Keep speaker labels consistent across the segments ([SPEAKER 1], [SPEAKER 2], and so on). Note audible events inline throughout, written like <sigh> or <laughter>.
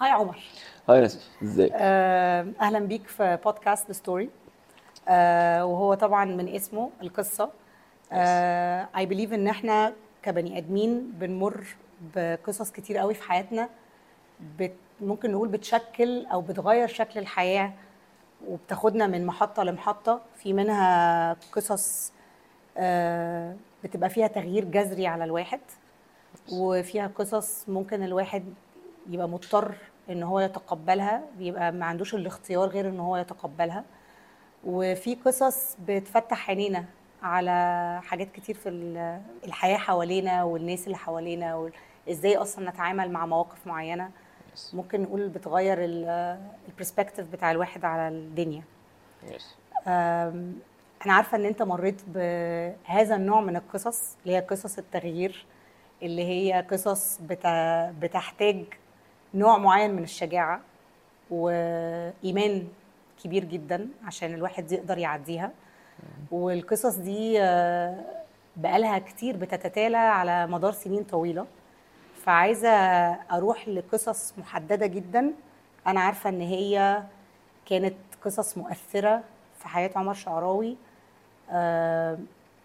[SPEAKER 1] Hi عمر.
[SPEAKER 2] هاي نسمة ازيك
[SPEAKER 1] آه، أهلا بيك في بودكاست Story وهو طبعا من اسمه القصة. I believe إن إحنا كبني آدمين بنمر بقصص كتير قوي في حياتنا بت ممكن نقول بتشكل أو بتغير شكل الحياة وبتاخدنا من محطة لمحطة. في منها قصص آه، بتبقى فيها تغيير جذري على الواحد وفيها قصص ممكن الواحد يبقى مضطر إن هو يتقبلها بيبقى ما عندوش الاختيار غير إن هو يتقبلها. وفي قصص بتفتح عينينا على حاجات كتير في ال- الحياة حوالينا والناس اللي حوالينا وازاي أصلا نتعامل مع مواقف معينة. ممكن نقول بتغير البرسبكتيف بتاع الواحد على الدنيا. أنا عارفة إن أنت مريت بهذا النوع من القصص اللي هي قصص التغيير اللي هي قصص بتحتاج نوع معين من الشجاعة وإيمان كبير جدا عشان الواحد يقدر يعديها. والقصص دي آه، بقالها كتير بتتتالى على مدار سنين طويلة. فعايزة أروح لقصص محددة جدا. أنا عارفة إن هي كانت قصص مؤثرة في حياة عمر شعراوي آه،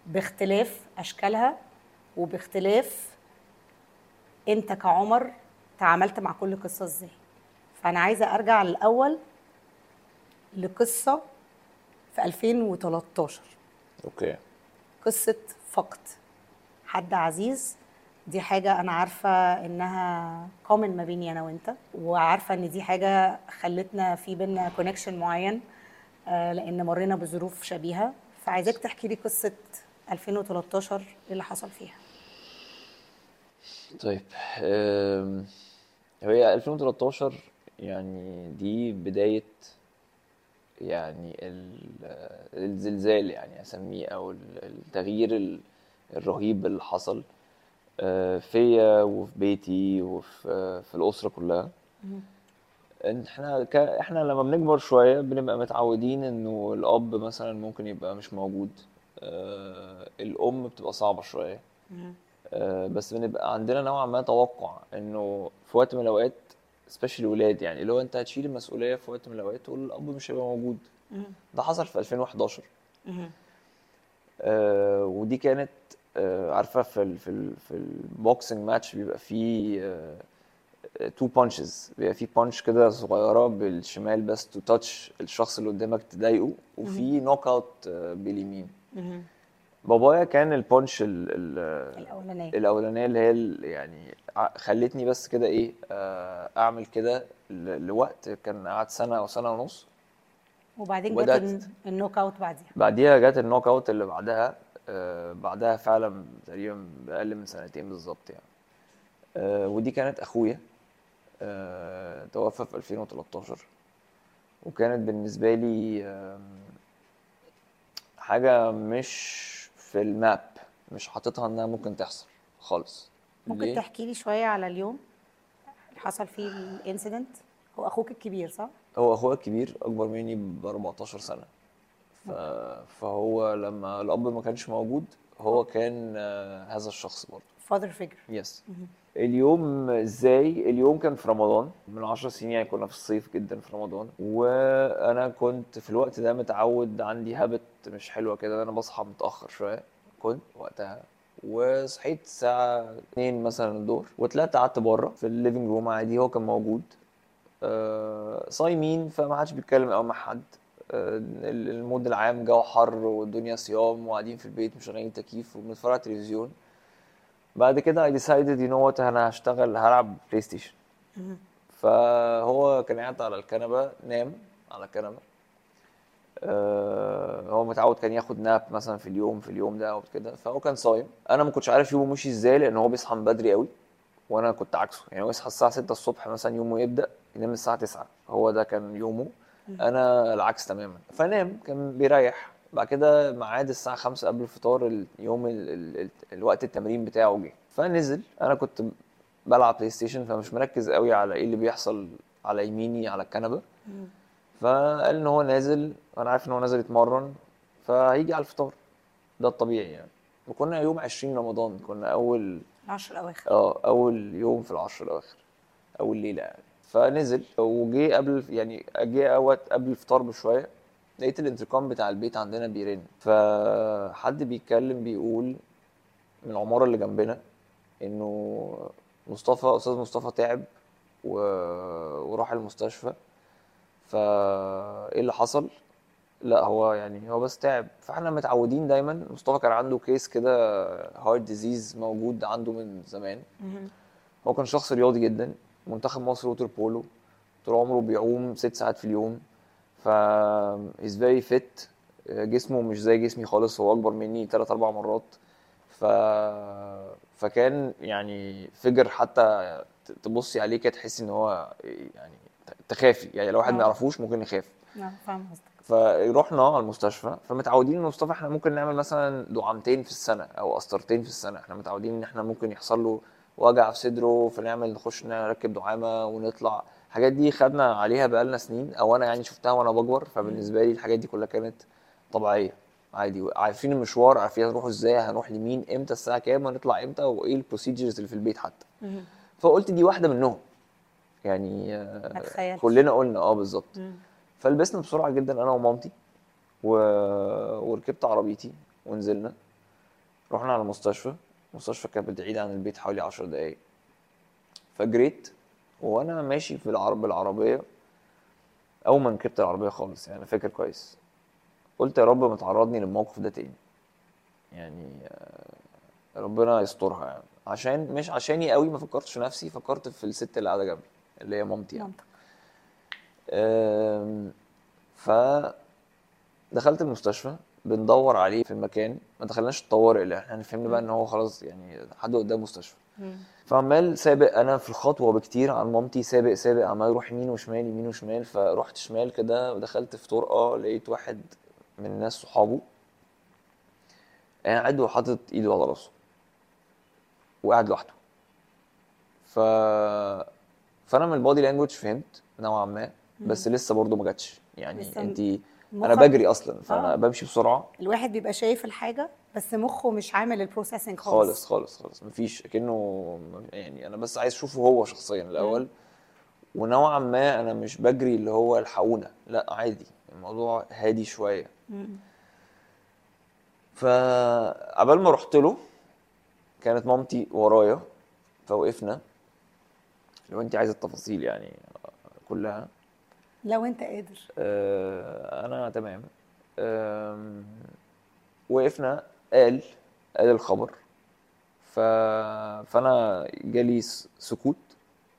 [SPEAKER 1] باختلاف أشكالها وباختلاف أنت كعمر تعاملت مع كل قصة إزاي. فأنا عايزة أرجع للاول لقصة في 2013
[SPEAKER 2] okay.
[SPEAKER 1] قصة فقد. حد عزيز دي حاجة أنا عارفة إنها common ما بيني أنا وأنت وعارفة إن دي حاجة خلتنا في بينا connection معين آه، لأن مرينا بظروف شبيهة. فعايزاك تحكي لي قصة 2013 إيه اللي حصل فيها.
[SPEAKER 2] طيب هي 2013 يعني دي بداية يعني ال- الزلزال يعني أسميه أو ال- التغيير ال- الرهيب اللي حصل أه، فيا وفي بيتي وفي في الأسرة كلها. إحنا ك... إحنا لما بنكبر شوية بنبقى متعودين إنه الأب مثلا ممكن يبقى مش موجود أه الأم بتبقى صعبة شوية. أه بس بنبقى عندنا نوعا ما توقع إنه في وقت من الأوقات especially الولاد يعني اللي هو أنت هتشيل المسؤولية في وقت من الأوقات والاب مش هيبقى موجود. ده حصل في 2011 آه ودي كانت آه عارفة في ال في ال في ال boxing match بيبقى فيه آه two punches بيبقى فيه punch كده صغيرة بالشمال بس to touch الشخص اللي قدامك تضايقه وفي knockout آه باليمين. بابايا كان ال punch ال ال
[SPEAKER 1] الأولانية.
[SPEAKER 2] الأولانية اللي هي يعني خلتني بس كده إيه آه أعمل كده لوقت كان قعد سنة أو سنة ونص.
[SPEAKER 1] وبعدين جت ال knockout بعديها.
[SPEAKER 2] بعديها جت ال knockout اللي بعدها آه بعدها فعلا تقريبا بأقل من سنتين بالظبط يعني. آه ودي كانت أخويا آه توفى في 2013 وكانت بالنسبة لي آم، حاجة مش في الماب. مش حاططها إنها ممكن تحصل خالص.
[SPEAKER 1] ممكن
[SPEAKER 2] ليه؟
[SPEAKER 1] تحكي لي شوية على اليوم اللي حصل فيه الانسيدنت هو أخوك الكبير صح؟
[SPEAKER 2] هو أخويا الكبير أكبر مني ب 14 سنة. ف... فهو لما الأب ما كانش موجود هو كان آه، هذا الشخص برضه.
[SPEAKER 1] father figure
[SPEAKER 2] yes اليوم إزاي؟ اليوم كان في رمضان. من 10 سنين يعني كنا في الصيف جدا في رمضان. وأنا كنت في الوقت ده متعود عندي habit مش حلوة كده أنا بصحى متأخر شوية. كنت وقتها. وصحيت الساعة 2 مثلا الظهر وطلعت قعدت بره في ال living room عادي هو كان موجود. آه، صايمين فما حدش بيتكلم قوي مع حد. آه، ال mood العام جو حر والدنيا صيام وقاعدين في البيت مشغلين تكييف وبنتفرج على التلفزيون. بعد كده I decided you know what أنا هشتغل هلعب PlayStation فهو كان قاعد على الكنبة نام على الكنبة. آه، هو متعود كان ياخد nap مثلا في اليوم في اليوم ده أو كده. فهو كان صايم. أنا ما كنتش عارف يومه مشي إزاي لأن هو بيصحى من بدري قوي وأنا كنت عكسه. يعني هو يصحى الساعة 6 الصبح مثلا يومه يبدأ ينام الساعة 9 هو ده كان يومه. أنا العكس تماما. فنام كان بيريح. بعد كده ميعاد الساعة 5 قبل الفطار اليوم ال ال ال الوقت التمرين بتاعه جه. فنزل. أنا كنت بلعب PlayStation فمش مركز قوي على إيه اللي بيحصل على يميني على الكنبة. فقال إن هو نازل وأنا عارف إن هو نازل يتمرن فهيجي على الفطار. ده الطبيعي يعني. وكنا يوم 20 رمضان. كنا أول
[SPEAKER 1] العشر الأواخر.
[SPEAKER 2] آه أول يوم في العشر الأواخر. أول ليلة يعني. فنزل. وجي قبل يعني جه اوقات قبل الفطار بشوية. لقيت الانتركام بتاع البيت عندنا بيرن. فحد بيتكلم بيقول من العمارة اللي جنبنا إنه مصطفى أستاذ مصطفى تعب و... وراح المستشفى. فا إيه اللي حصل؟ لا هو يعني هو بس تعب. فإحنا متعودين دايما. مصطفى كان عنده كيس كده heart disease موجود عنده من زمان. هو كان شخص رياضي جدا منتخب مصر water polo. طول عمره بيعوم ست ساعات في اليوم. ف he's very fit. جسمه مش زي جسمي خالص هو أكبر مني تلات أربع مرات. ف فكان يعني figure حتى تبصي عليه كده تحسي إن هو يعني تخافي. يعني لو واحد ما
[SPEAKER 1] آه.
[SPEAKER 2] يعرفوش ممكن يخاف.
[SPEAKER 1] نعم فاهم قصدك.
[SPEAKER 2] فروحنا على المستشفى فمتعودين إن مصطفى إحنا ممكن نعمل مثلا دعامتين في السنة أو قسطرتين في السنة. إحنا متعودين إن إحنا ممكن يحصل له وجع في صدره فنعمل نخش نركب دعامة ونطلع. الحاجات دي خدنا عليها بقالنا سنين أو أنا يعني شفتها وأنا بكبر فبالنسبة لي الحاجات دي كلها كانت طبيعية. عادي عارفين المشوار عارفين هنروح إزاي هنروح لمين إمتى الساعة كام هنطلع إمتى وإيه البروسيجرز اللي في البيت حتى. فقلت دي واحدة منهم. يعني آه،. كلنا قلنا آه بالظبط. فلبسنا بسرعة جدا أنا ومامتي و... وركبت عربيتي ونزلنا. رحنا على المستشفى المستشفى كانت بعيدة عن البيت حوالي عشر دقايق. فجريت وأنا ماشي في العرب بالعربية اول ما ركبت العربية خالص يعني أنا فاكر كويس. قلت يا رب ما تعرضني للموقف ده تاني. يعني آه، ربنا يسترها يعني. عشان مش عشاني قوي ما فكرتش في نفسي فكرت في الست اللي قاعدة جنبي اللي هي مامتي يعني. ف دخلت المستشفى بندور عليه في المكان. ما دخلناش الطوارئ اللي إحنا فهمنا بقى إن هو خلاص يعني حد قدام مستشفى. فعمال سابق أنا في الخطوة بكتير عن مامتي سابق سابق عمال يروح يمين وشمال يمين وشمال فرحت شمال كده ودخلت في طرقة لقيت واحد من الناس صحابه قاعد وحاطط إيده على راسه وقاعد لوحده. ف فأنا من ال body language فهمت نوعا ما بس لسه برضه ما جاتش. يعني انت
[SPEAKER 1] أنا
[SPEAKER 2] بجري أصلا فأنا
[SPEAKER 1] آه.
[SPEAKER 2] بمشي بسرعة.
[SPEAKER 1] الواحد بيبقى شايف الحاجة بس مخه مش عامل ال processing
[SPEAKER 2] خالص.
[SPEAKER 1] خالص
[SPEAKER 2] خالص خالص. مفيش كأنه يعني أنا بس عايز أشوفه هو شخصيا الأول. ونوعا ما أنا مش بجري اللي هو الحقونا لا عادي. الموضوع هادي
[SPEAKER 1] شوية.
[SPEAKER 2] فعبال ما رحت له كانت مامتي ورايا فوقفنا. لو انت عايزة التفاصيل يعني كلها.
[SPEAKER 1] لو أنت قادر.
[SPEAKER 2] آه، أنا تمام. آم، وقفنا. قال قال الخبر. ف... فأنا جالي سكوت.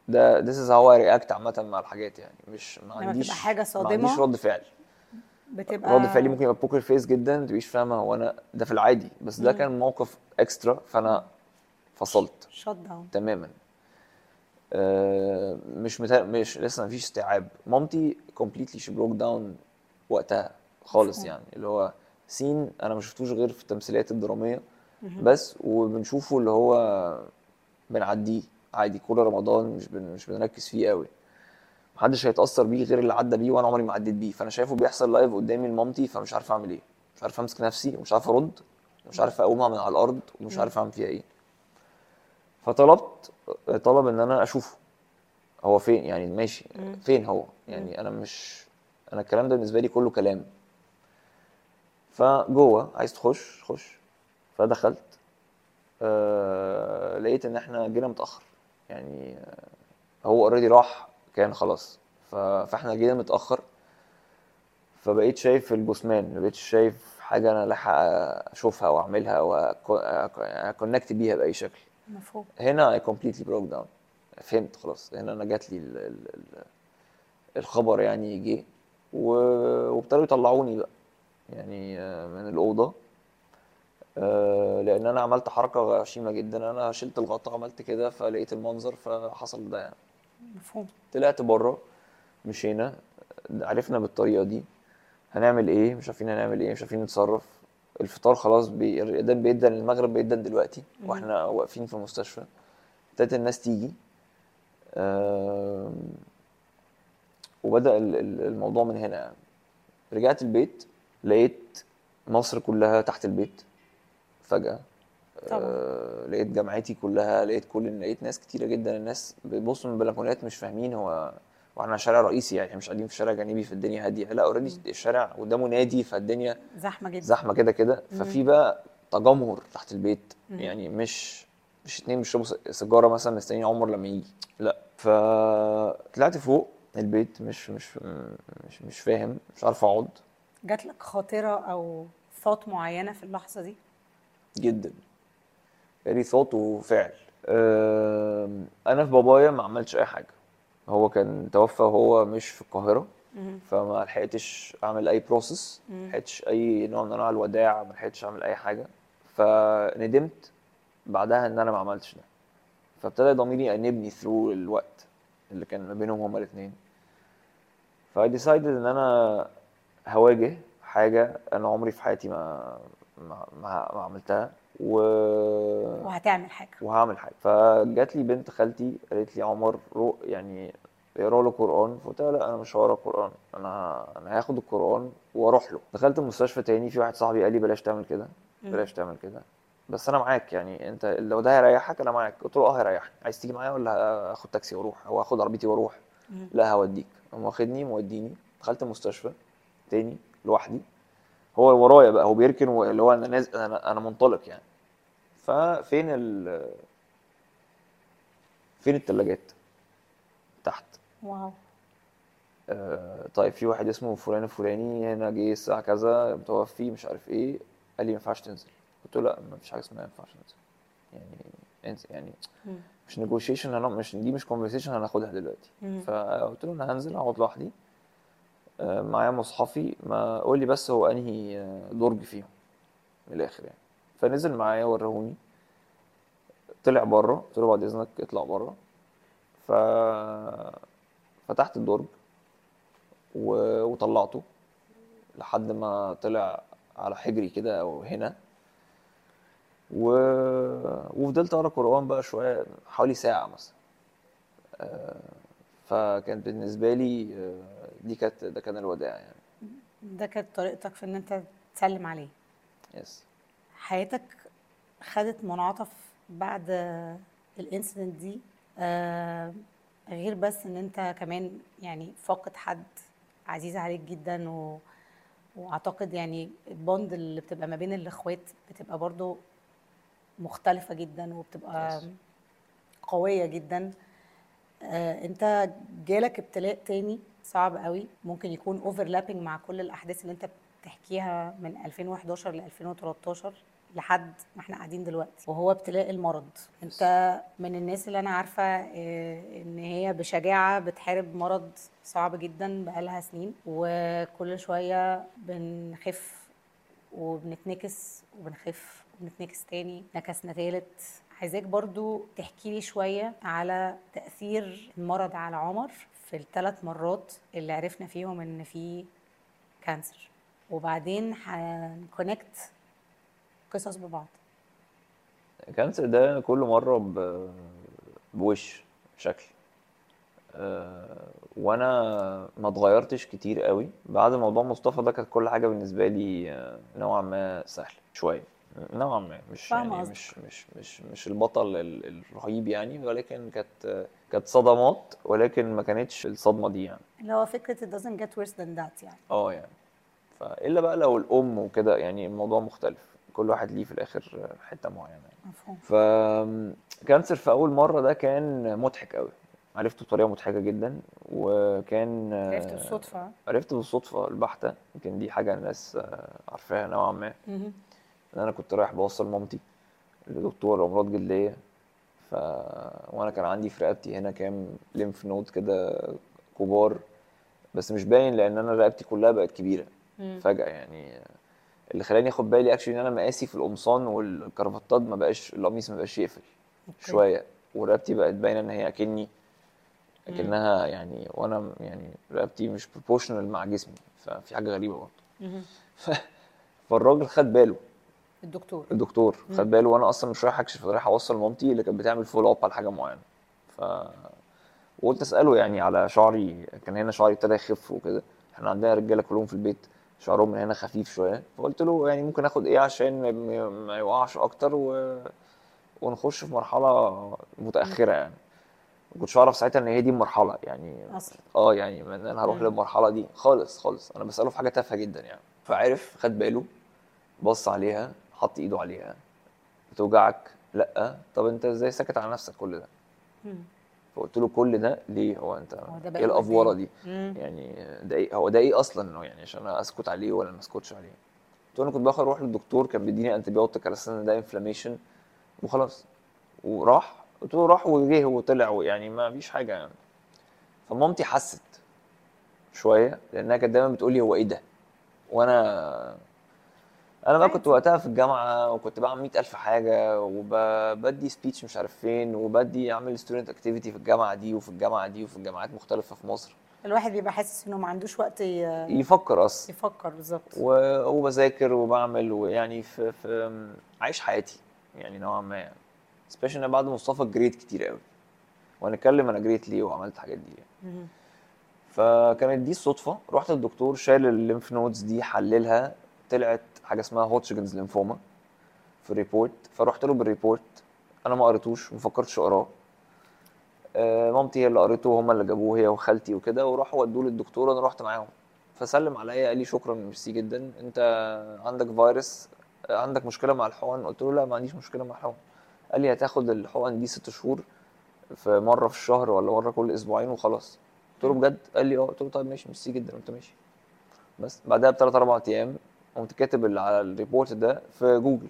[SPEAKER 2] ده this is how I react عامة مع الحاجات يعني. مش ما
[SPEAKER 1] لما
[SPEAKER 2] عنديش
[SPEAKER 1] تبقى حاجة
[SPEAKER 2] ما
[SPEAKER 1] صادمة
[SPEAKER 2] عنديش رد فعل.
[SPEAKER 1] بتبقى
[SPEAKER 2] رد فعلي ممكن يبقى poker face جدا تبقيش فاهمة هو أنا ده في العادي. بس ده كان موقف extra فأنا فصلت.
[SPEAKER 1] shut down
[SPEAKER 2] تماما. آه، مش متا... مش لسه ما فيش استيعاب. مامتي completely she broke down وقتها خالص. يعني. اللي هو scene أنا ما شفتوش غير في التمثيليات الدرامية بس وبنشوفه اللي هو بنعديه عادي كل رمضان مش بن... مش بنركز فيه قوي. محدش هيتأثر بيه غير اللي عدى بيه وأنا عمري ما عديت بيه. فأنا شايفه بيحصل لايف قدامي لمامتي فمش عارف أعمل إيه. مش عارف أمسك نفسي ومش عارف أرد ومش عارف اقومها من على الأرض ومش عارف أعمل فيها إيه. فطلبت طلب إن أنا أشوفه. هو فين؟ يعني ماشي. فين هو؟ يعني أنا مش أنا الكلام ده بالنسبة لي كله كلام. فجوه عايز تخش خش. فدخلت. آه لقيت إن إحنا جينا متأخر. يعني آه هو already راح كان خلاص. فإحنا جينا متأخر. فبقيت شايف الجثمان ما بقيتش شايف حاجة أنا لاحق أشوفها أو اعملها أو ا connect بيها بأي شكل.
[SPEAKER 1] مفهوم.
[SPEAKER 2] هنا I completely broke down. فهمت خلاص. هنا أنا جات لي ال- ال- ال- الخبر يعني جه. وابتدوا يطلعوني بقى. يعني آه، من الأوضة. آه، لأن أنا عملت حركة غشيمة جدا. أنا شلت الغطا عملت كده فلقيت المنظر فحصل ده يعني.
[SPEAKER 1] مفهوم.
[SPEAKER 2] طلعت بره مشينا عرفنا بالطريقة دي. هنعمل إيه؟ مش عارفين هنعمل إيه مش عارفين نتصرف. الفطار خلاص بي- الأذان بيدن المغرب بيدن دلوقتي وإحنا واقفين في المستشفى ابتدت الناس تيجي. ال- الموضوع من هنا يعني. رجعت البيت. لقيت مصر كلها تحت البيت فجأة.
[SPEAKER 1] طبعا.
[SPEAKER 2] آه لقيت جامعتي كلها لقيت كل لقيت ناس كتيرة جدا. الناس بيبصوا من البلكونات مش فاهمين هو وإحنا شارع رئيسي يعني مش قاعدين في شارع جانبي في الدنيا هادية. لا اوريدي الشارع قدامه نادي فالدنيا
[SPEAKER 1] زحمة جدا.
[SPEAKER 2] زحمة كده كده. ففي بقى تجمهر تحت البيت. يعني مش مش اتنين بيشربوا سيجارة مثلا مستنيين عمر لما يجي. لا فطلعت فوق البيت مش مش مش مش فاهم مش عارف أقعد.
[SPEAKER 1] جات لك خاطرة أو ثوت معينة في اللحظة دي؟
[SPEAKER 2] جدا. جالي ثوت وفعل. أنا في بابايا ما عملتش أي حاجة. هو كان توفى وهو مش في القاهرة فما لحقتش أعمل أي بروسس ما لحقتش أي نوع من أنواع الوداع ما لحقتش أعمل أي حاجة. فندمت بعدها إن أنا ما عملتش ده. فابتدى ضميري يأنبني through الوقت اللي كان ما بينهم هما الاثنين ف I decided إن أنا هواجه حاجة أنا عمري في حياتي ما ما, ما, عملتها و
[SPEAKER 1] وهتعمل حاجة.
[SPEAKER 2] وهعمل حاجة. فجات لي بنت خالتي قالت لي عمر روح يعني اقرأ له قرآن. فقلت لها لا أنا مش هقرأ قرآن أنا أنا هاخد القرآن وأروح له. دخلت المستشفى تاني في واحد صاحبي قال لي بلاش تعمل كده بلاش تعمل كده. بس أنا معاك يعني أنت لو ده هيريحك أنا معاك. قلت له آه هيريحني. عايز تيجي معايا ولا اخد تاكسي وأروح أو اخد عربيتي وأروح؟ لا هوديك. قام واخدني موديني. دخلت المستشفى تاني لوحدي. هو ورايا بقى هو بيركن اللي هو أنا نازل أنا أنا منطلق يعني. ففين ال فين التلاجات؟ تحت.
[SPEAKER 1] واو.
[SPEAKER 2] آه طيب في واحد اسمه فلان الفلاني هنا جه الساعة كذا متوفي مش عارف إيه قال لي ما ينفعش تنزل. قلت له لا ما فيش حاجة اسمها ما ينفعش تنزل. يعني انزل يعني مش نيجوشيشن. مش دي مش conversation هناخدها دلوقتي. فقلت له أنا هنزل هقعد لوحدي. معايا مصحفي ما قول لي بس هو أنهي آه، درج فيهم؟ من الآخر يعني. فنزل معايا ورهوني. طلع بره. قلت له بعد إذنك اطلع بره. ف فتحت الدرج و... وطلعته. لحد ما طلع على حجري كده أو هنا. و... وفضلت أقرأ قرآن بقى شوية حوالي ساعة مثلا. آه، فكانت بالنسبة لي آه، دي كانت ده كان الوداع يعني.
[SPEAKER 1] ده كانت طريقتك في إن أنت تسلم عليه؟
[SPEAKER 2] يس
[SPEAKER 1] حياتك خدت منعطف بعد الإنسيدنت دي آه، غير بس إن أنت كمان يعني فاقد حد عزيز عليك جدا و... وأعتقد يعني ال bond اللي بتبقى ما بين الإخوات بتبقى برضو مختلفة جدا وبتبقى
[SPEAKER 2] Yes.
[SPEAKER 1] قوية جدا. آه، انت جالك ابتلاء تاني صعب قوي ممكن يكون overlapping مع كل الأحداث اللي انت بتحكيها من 2011 ل 2013 لحد ما إحنا قاعدين دلوقتي. وهو ابتلاء المرض. انت من الناس اللي أنا عارفة آه، ان هي بشجاعة بتحارب مرض صعب جدا بقالها سنين وكل شوية بنخف وبنتنكس وبنخف وبنتنكس تاني. نكسنا تالت. عايزاك برضو تحكي لي شوية على تأثير المرض على عمر في الثلاث مرات اللي عرفنا فيهم إن في cancer. وبعدين هن connect قصص ببعض.
[SPEAKER 2] ال cancer ده كل مرة ب... بوش شكل. أه وأنا ما اتغيرتش كتير قوي. بعد موضوع مصطفى ده كانت كل حاجة بالنسبة لي آه، نوعا ما سهلة شوية. نوعا ما مش يعني
[SPEAKER 1] قصدك.
[SPEAKER 2] مش مش مش مش البطل ال- الرهيب يعني ولكن كانت كانت صدمات ولكن ما كانتش الصدمة دي يعني.
[SPEAKER 1] اللي هو فكرة it doesn't get worse than that يعني.
[SPEAKER 2] آه يعني. فإلا بقى لو الأم وكده يعني الموضوع مختلف. كل واحد ليه في الآخر حتة معينة يعني.
[SPEAKER 1] مفهوم.
[SPEAKER 2] فكانسر في أول مرة ده كان مضحك قوي عرفته بطريقة مضحكة جدا وكان
[SPEAKER 1] عرفت بالصدفة.
[SPEAKER 2] عرفت بالصدفة البحتة. يمكن دي حاجة الناس آه، عارفاها نوعا ما. إن أنا كنت رايح بوصل مامتي لدكتور أمراض جلدية ف وأنا كان عندي في رقبتي هنا كام lymph node كده كبار بس مش باين لأن أنا رقبتي كلها بقت كبيرة
[SPEAKER 1] مم.
[SPEAKER 2] فجأة يعني اللي خلاني أخد بالي actually إن أنا مقاسي في القمصان والكرافتات ما بقاش القميص ما بقاش يقفل. شوية ورقبتي بقت باينة إن هي أكني أكنها يعني وأنا يعني رقبتي مش proportional مع جسمي ففي حاجة غريبة برضه. <laughs> فالراجل خد باله
[SPEAKER 1] الدكتور.
[SPEAKER 2] الدكتور. خد باله وأنا أصلا مش رايح أكشف رايح أوصل مامتي اللي كانت بتعمل follow up على حاجة معينة. ف وقلت أسأله يعني على شعري كان هنا شعري ابتدى يخف وكده. إحنا عندنا رجالة كلهم في البيت شعرهم من هنا خفيف شوية. فقلت له يعني ممكن آخد إيه عشان ما- يوقعش أكتر و... ونخش في مرحلة متأخرة يعني. ما كنتش أعرف ساعتها إن هي دي المرحلة يعني.
[SPEAKER 1] أصلا.
[SPEAKER 2] آه يعني إن أنا هروح
[SPEAKER 1] مم.
[SPEAKER 2] للمرحلة دي. خالص خالص. أنا بسأله في حاجة تافهة جدا يعني. فعرف خد باله بص عليها. حط ايده عليها. بتوجعك؟ لا. طب انت إزاي ساكت على نفسك كل ده. فقلت له كل ده ليه؟ هو انت إيه الافوره. دي؟
[SPEAKER 1] مم.
[SPEAKER 2] يعني ده إيه؟ هو ده إيه أصلا انه يعني عشان أنا اسكت عليه ولا ما اسكتش عليه؟ قلت له أنا كنت باخد أروح للدكتور كان بيديني antibiotic على أساس ان ده inflammation وخلاص. وراح. قلت له راح وجه وطلع ويعني ما فيش حاجة يعني. فمامتي حست شوية لأنها كانت دايما بتقول لي هو إيه ده؟ وأنا أنا بقى كنت. وقتها في الجامعة وكنت بعمل مئة ألف حاجة وبدي speech مش عارف فين وبدي أعمل student activity في الجامعة دي وفي الجامعة دي وفي الجامعات مختلفة في مصر.
[SPEAKER 1] الواحد بيبقى حاسس إنه ما عندوش وقت ي-
[SPEAKER 2] يفكر أصلا.
[SPEAKER 1] يفكر بالظبط.
[SPEAKER 2] و- وبذاكر وبعمل ويعني في, في عايش حياتي يعني نوعا ما يعني. specially أنا بعد مصطفى جريت كتير قوي. وهنتكلم أنا جريت ليه وعملت الحاجات دي يعني. فكانت دي الصدفة. رحت للدكتور شال ال lymph nodes دي حللها طلعت حاجة اسمها Hodgkin's lymphoma في ال report فرحت له بال report أنا ما قريتوش ما فكرتش أقراه. آه، مامتي هي اللي قريته هم اللي جابوه هي وخالتي وكده وراحوا ودوه للدكتور أنا رحت معاهم. فسلم عليا قال لي شكرا ميرسي جدا. أنت عندك فيروس آه، عندك مشكلة مع الحقن؟ قلت له لا ما عنديش مشكلة مع الحقن. قال لي هتاخد الحقن دي ست شهور في مرة في الشهر ولا مرة كل أسبوعين وخلاص. قلت له بجد؟ قال لي آه. قلت له طيب ماشي ميرسي جدا قلت ماشي. بس بعدها بثلاث أربع أيام قمت كاتب اللي على ال report ده في جوجل.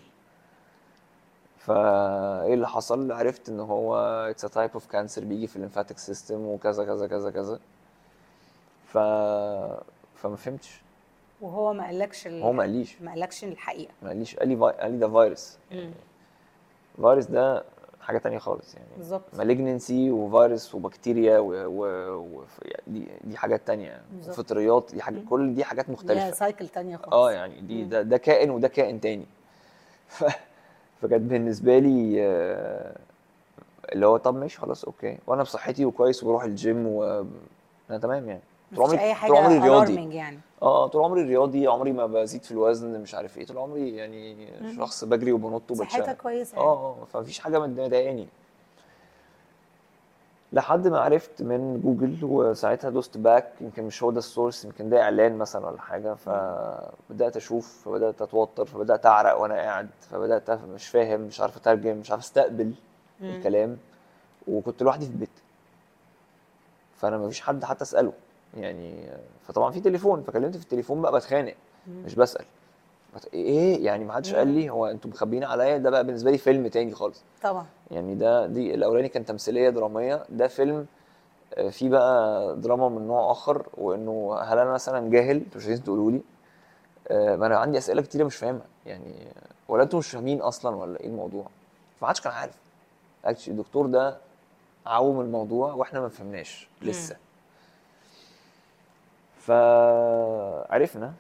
[SPEAKER 2] فايه اللي حصل؟ عرفت إن هو it's type of cancer بيجي في ال lymphatic system وكذا كذا كذا كذا. ف فما فهمتش.
[SPEAKER 1] وهو ما قالكش ال...
[SPEAKER 2] هو ما قاليش.
[SPEAKER 1] ما قالكش الحقيقة.
[SPEAKER 2] ما قاليش. قال لي. قال لي ده فيروس.
[SPEAKER 1] مم.
[SPEAKER 2] فيروس ده حاجة تانية خالص يعني.
[SPEAKER 1] بالظبط.
[SPEAKER 2] مالجنسي وفيروس وبكتيريا و... و... و... يعني دي دي حاجات تانية. وفطريات دي حاجة
[SPEAKER 1] مم.
[SPEAKER 2] كل دي حاجات
[SPEAKER 1] ليها
[SPEAKER 2] مختلفة
[SPEAKER 1] cycle تانية خالص.
[SPEAKER 2] آه يعني دي. ده, ده كائن وده كائن تاني. ف... فكانت بالنسبة لي آه، اللي هو طب ماشي خلاص okay. وأنا بصحتي وكويس وبروح الجيم و أنا تمام يعني. طول عمري
[SPEAKER 1] أي
[SPEAKER 2] طول عمري
[SPEAKER 1] حاجة
[SPEAKER 2] رياضي
[SPEAKER 1] يعني.
[SPEAKER 2] آه طول عمري رياضي عمري ما بزيد في الوزن مش عارف إيه. طول عمري يعني
[SPEAKER 1] مم.
[SPEAKER 2] شخص بجري وبنط وبتشقلب
[SPEAKER 1] صحتك كويسة
[SPEAKER 2] آه آه فمفيش حاجة مضايقاني. لحد ما عرفت من جوجل وساعتها those back يمكن مش هو ده ال source يمكن ده إعلان مثلا ولا حاجة. فبدأت أشوف فبدأت أتوتر فبدأت أعرق وأنا قاعد فبدأت مش فاهم مش عارف أترجم مش عارف أستقبل
[SPEAKER 1] مم.
[SPEAKER 2] الكلام. وكنت لوحدي في البيت. فأنا مفيش حد حتى أسأله. يعني فطبعا في تليفون فكلمت في التليفون بقى بتخانق. مش بسأل. إيه؟ يعني ما حدش قال لي هو أنتوا مخبيين عليا؟ ده بقى بالنسبة لي فيلم تاني خالص.
[SPEAKER 1] طبعا.
[SPEAKER 2] يعني ده دي الأولاني كان تمثيلية درامية. ده فيلم آه، فيه بقى دراما من نوع آخر وإنه هل أنا مثلا جاهل؟ أنتوا مش عايزين تقولوا لي. آه، ما أنا عندي أسئلة كتيرة مش فاهمها. يعني ولا أنتوا مش فاهمين أصلا ولا إيه الموضوع؟ فما حدش كان عارف. اكشلي الدكتور ده عوم الموضوع وإحنا ما فهمناش لسه. فعرفنا.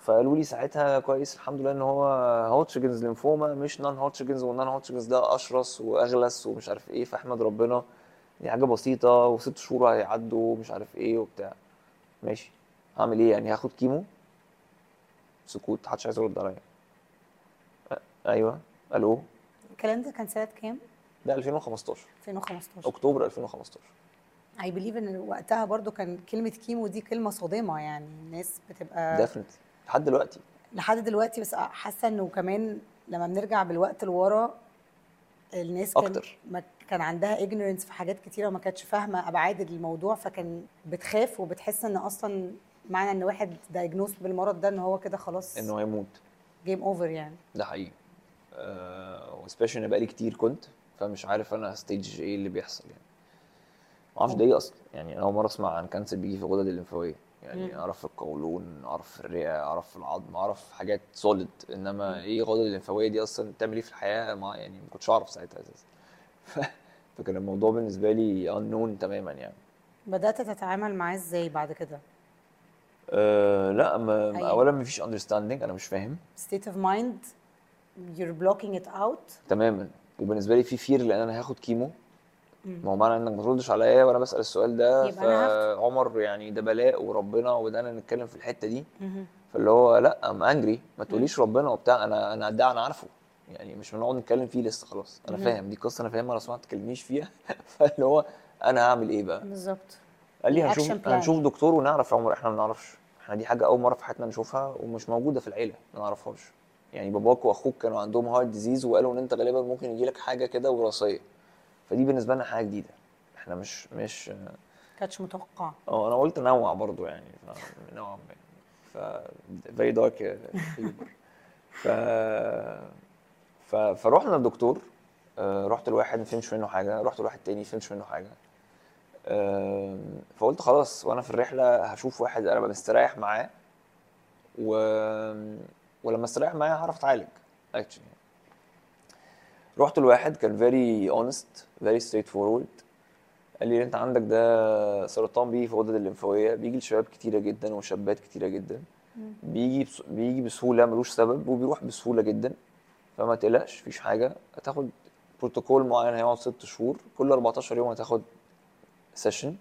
[SPEAKER 2] فقالوا لي ساعتها كويس الحمد لله إن هو Hodgkin's lymphoma مش non-Hodgkin's وال non-Hodgkin's ده أشرس وأغلس ومش عارف إيه فأحمد ربنا دي حاجة بسيطة وست شهور هيعدوا ومش عارف إيه وبتاع. ماشي. هعمل إيه يعني؟ هاخد chemo؟ سكوت محدش عايز يرد عليا. أيوه. ألو؟
[SPEAKER 1] الكلام ده كان سنة كام؟
[SPEAKER 2] ده 2015
[SPEAKER 1] 2015
[SPEAKER 2] أكتوبر 2015
[SPEAKER 1] I believe إن وقتها برضو كان كلمة chemo دي كلمة صادمة يعني. الناس بتبقى
[SPEAKER 2] definitely لحد دلوقتي.
[SPEAKER 1] لحد دلوقتي بس حاسة إنه كمان لما بنرجع بالوقت لورا الناس كان
[SPEAKER 2] أكتر.
[SPEAKER 1] ما كان عندها ignorance في حاجات كتيرة وما كانتش فاهمة أبعاد الموضوع فكان بتخاف وبتحس إن أصلا معنى إن واحد diagnosed بالمرض ده إن هو كده خلاص
[SPEAKER 2] انه هيموت
[SPEAKER 1] game over يعني.
[SPEAKER 2] ده حقيقي. أه و special إن بقالي كتير كنت فمش عارف أنا stage إيه اللي بيحصل يعني. ما أعرفش ده إيه أصلا. يعني أنا اول مرة اسمع عن cancer بيجي في الغدد الليمفاويه يعني
[SPEAKER 1] مم.
[SPEAKER 2] اعرف في القولون اعرف في الرئة اعرف في العظم اعرف حاجات solid انما إيه الغدد الليمفاويه دي أصلا؟ بتعمل إيه في الحياة؟ ما يعني ما كنتش اعرف ساعتها أساسا. ف- فكان الموضوع بالنسبة لي unknown تماما يعني.
[SPEAKER 1] بدأت تتعامل معاه إزاي بعد كده؟
[SPEAKER 2] أه لا ما
[SPEAKER 1] أيوة.
[SPEAKER 2] اولا ما فيش understanding أنا مش فاهم.
[SPEAKER 1] State of mind you're blocking it out.
[SPEAKER 2] تماما. وبالنسبة لي في fear لأن أنا هاخد chemo ما هو معنى إنك ما تردش عليا وأنا بسأل السؤال ده. فعمر يعني ده بلاء وربنا وده نتكلم في الحتة دي. فاللي هو لأ I'm angry ما تقوليش ربنا وبتاع أنا أنا ده أنا عارفه. يعني مش بنقعد نتكلم فيه لسه خلاص.
[SPEAKER 1] أنا.
[SPEAKER 2] فاهم دي قصة أنا فاهمها لو سمحت ما تكلمنيش فيها. <laughs> فاللي هو أنا هعمل إيه بقى؟
[SPEAKER 1] بالظبط.
[SPEAKER 2] قال لي هنشوف. هنشوف دكتور ونعرف يا عمر إحنا ما نعرفش. إحنا دي حاجة أول مرة في حياتنا نشوفها ومش موجودة في العيلة ما نعرفهاش. يعني باباك وأخوك كانوا عندهم heart disease وقالوا إن أنت غالبا ممكن يجي لك حاجة كده وراثية. فدي بالنسبة لنا حاجة جديدة. إحنا مش مش
[SPEAKER 1] كانتش متوقعة.
[SPEAKER 2] آه أنا قلت نوع برضو يعني نوعا ما. ف فيري دارك <laughs> ف ف فروحنا للدكتور آه، رحت لواحد ما فهمش منه حاجة رحت لواحد تاني ما فهمش منه حاجة. آم، فقلت خلاص وأنا في الرحلة هشوف واحد أنا مستريح معاه و... ولما استريح معاه هعرف اتعالج actually رحت لواحد كان very honest very straightforward قال لي انت عندك ده سرطان بيجي في الغدد الليمفاوية بيجي لشباب كتيرة جدا وشابات كتيرة جدا. بيجي بس... بيجي بسهولة ملوش سبب وبيروح بسهولة جدا. فما تقلقش مفيش حاجة. هتاخد بروتوكول معين هيقعد ست شهور. كل 14 يوم هتاخد session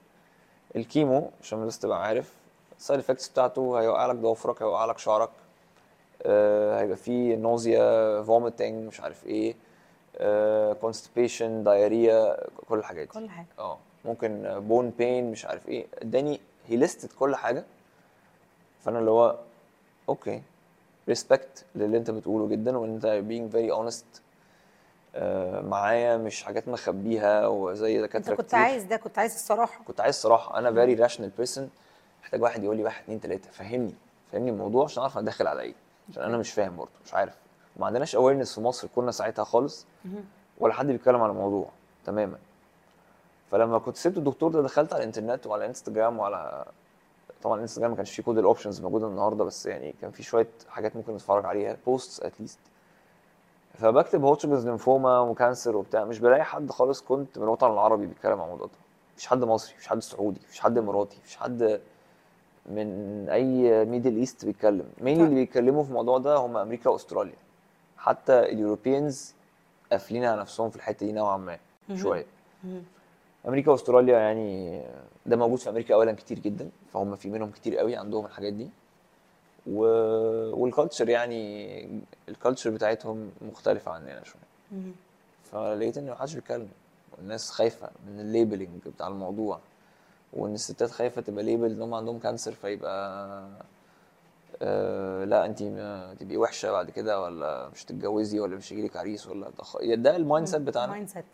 [SPEAKER 2] ال chemo عشان بس تبقى عارف ال side effects بتاعته هيوقع لك ضوافرك هيوقع لك شعرك. آه هيبقى فيه nausea vomiting مش عارف إيه. constipation diarrhea كل الحاجات دي.
[SPEAKER 1] كل حاجة.
[SPEAKER 2] آه ممكن bone pain مش عارف إيه. اداني he listed كل حاجة. فأنا اللي هو okay respect للي أنت بتقوله جدا وإن أنت very honest آه، معايا مش حاجات مخبيها وزي
[SPEAKER 1] أنت
[SPEAKER 2] دكاتره
[SPEAKER 1] كنت
[SPEAKER 2] كتير.
[SPEAKER 1] عايز ده كنت عايز الصراحة.
[SPEAKER 2] كنت عايز صراحة أنا very rational person محتاج واحد يقول لي واحد اتنين تلاتة. فهمني. فهمني الموضوع عشان أعرف أنا داخل على إيه. عشان أنا مش فاهم برضه مش عارف. وما عندناش awareness في مصر كنا ساعتها خالص ولا حد بيتكلم عن الموضوع تماما. فلما كنت سبت الدكتور ده دخلت على الإنترنت وعلى انستجرام وعلى طبعا الانستجرام ما كانش فيه كل ال options موجودة النهارده بس يعني كان في شوية حاجات ممكن نتفرج عليها posts at least فبكتب Hodgkin's lymphoma و cancer وبتاع مش بلاقي حد خالص كنت من الوطن العربي بيتكلم عن الموضوع ده. مفيش حد مصري مفيش حد سعودي مفيش حد إماراتي مفيش حد من أي Middle East بيتكلم. مين اللي بيتكلموا في الموضوع ده هم أمريكا وأستراليا. حتى ال Europeans قافلين على نفسهم في الحتة دي نوعا ما شوية. أمريكا وأستراليا يعني ده موجود في أمريكا اولا كتير جدا فهم في منهم كتير قوي عندهم الحاجات دي. و... وال culture يعني ال culture بتاعتهم مختلفة عننا شوية. فلقيت إن محدش بيتكلم والناس خايفة من ال labeling بتاع الموضوع وان الستات خايفة تبقى label إن هم عندهم cancer فيبقى آه لا انت تبقي وحشة بعد كده ولا مش تتجوزي ولا مش هيجيلك عريس ولا ده ال mindset بتاعنا.
[SPEAKER 1] mindset.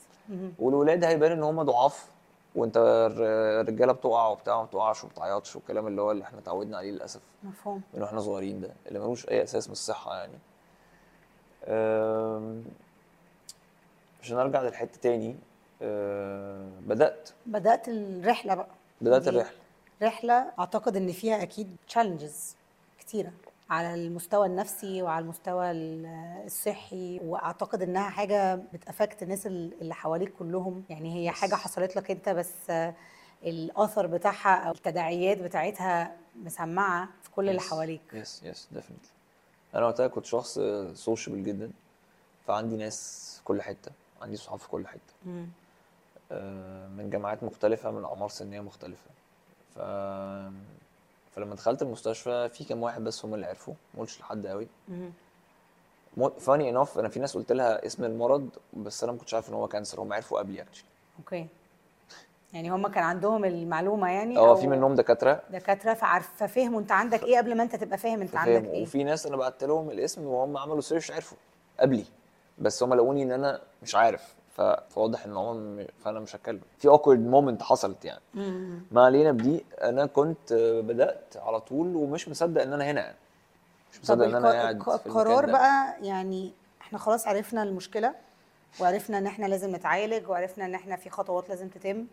[SPEAKER 2] والولاد هيبان إن هم ضعاف وأنت الر- الرجالة بتقع وبتاع ما بتقعش وما بتعيطش والكلام اللي هو اللي إحنا اتعودنا عليه للأسف.
[SPEAKER 1] مفهوم.
[SPEAKER 2] من وإحنا صغيرين ده اللي ملوش أي أساس من الصحة يعني. عشان ارجع للحتة تاني. أه، بدأت.
[SPEAKER 1] بدأت الرحلة بقى. بدأت
[SPEAKER 2] الرحلة.
[SPEAKER 1] رحلة أعتقد إن فيها أكيد challenges كتيرة على المستوى النفسي وعلى المستوى ال- الصحي وأعتقد إنها حاجة بت affect الناس ال- اللي حواليك كلهم. يعني هي حاجة حصلت لك أنت بس الآثر بتاعها أو التداعيات بتاعتها مسمعة في كل اللي حواليك.
[SPEAKER 2] yes yes definitely أنا وقتها كنت شخص sociable جدا فعندي ناس في كل حتة عندي صحاب في كل
[SPEAKER 1] حتة.
[SPEAKER 2] آه، من جامعات مختلفة من أعمار سنية مختلفة. ف... فلما دخلت المستشفى في كام واحد بس هم اللي عرفوا ما قلتش لحد قوي. فاني انف أنا في ناس قلت لها اسم المرض بس أنا ما كنتش عارف إن هو cancer هم عرفوا قبلي actually
[SPEAKER 1] okay. يعني هم كان عندهم المعلومة يعني آه
[SPEAKER 2] في منهم دكاترة.
[SPEAKER 1] دكاترة فعارف ففهموا أنت عندك إيه قبل ما أنت تبقى فاهم أنت عندك إيه.
[SPEAKER 2] وفي ناس أنا بعت لهم الاسم وهم عملوا search عرفوا قبلي. بس هم لقوني إن أنا مش عارف. فواضح إن م- فأنا مش هتكلم في awkward moment حصلت يعني. ما علينا بدي أنا كنت بدأت على طول ومش مصدق إن أنا هنا يعني مش مصدق إن
[SPEAKER 1] أنا
[SPEAKER 2] قاعد
[SPEAKER 1] القرار. بقى يعني إحنا خلاص عرفنا المشكلة وعرفنا إن إحنا لازم نتعالج وعرفنا إن إحنا في خطوات لازم تتم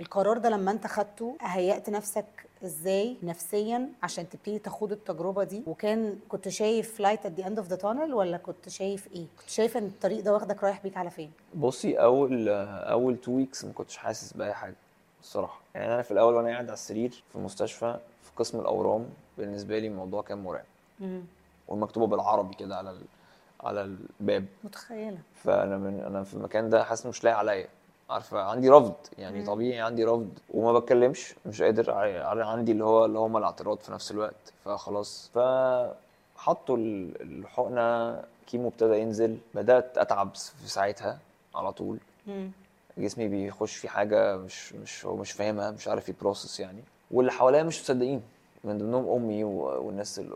[SPEAKER 1] القرار ده لما أنت خدته هيأت نفسك إزاي نفسيا عشان تبتدي تخوض التجربة دي؟ وكان كنت شايف light at the end of the tunnel ولا كنت شايف إيه؟ كنت شايف ان الطريق ده واخدك رايح بيك على فين؟
[SPEAKER 2] بصي أول أول two weeks ما كنتش حاسس بأي حاجة الصراحة. يعني أنا في الأول وأنا قاعد على السرير في المستشفى في قسم الأورام بالنسبة لي الموضوع كان مرعب. والمكتوبة بالعربي كده على ال... على الباب.
[SPEAKER 1] متخيلة.
[SPEAKER 2] فأنا من أنا في المكان ده حاسس مش لاقي عليا. عارفة عندي رفض يعني
[SPEAKER 1] مم.
[SPEAKER 2] طبيعي عندي رفض. وما بتكلمش مش قادر عندي اللي هو اللي هما الاعتراض في نفس الوقت. فخلاص فحطوا ال- الحقنة كيمو ابتدى ينزل. بدأت أتعب في ساعتها على طول.
[SPEAKER 1] مم.
[SPEAKER 2] جسمي بيخش في حاجة مش مش هو مش فاهمها مش عارف يبروسس يعني. واللي حواليا مش مصدقين. من ضمنهم أمي والناس ال-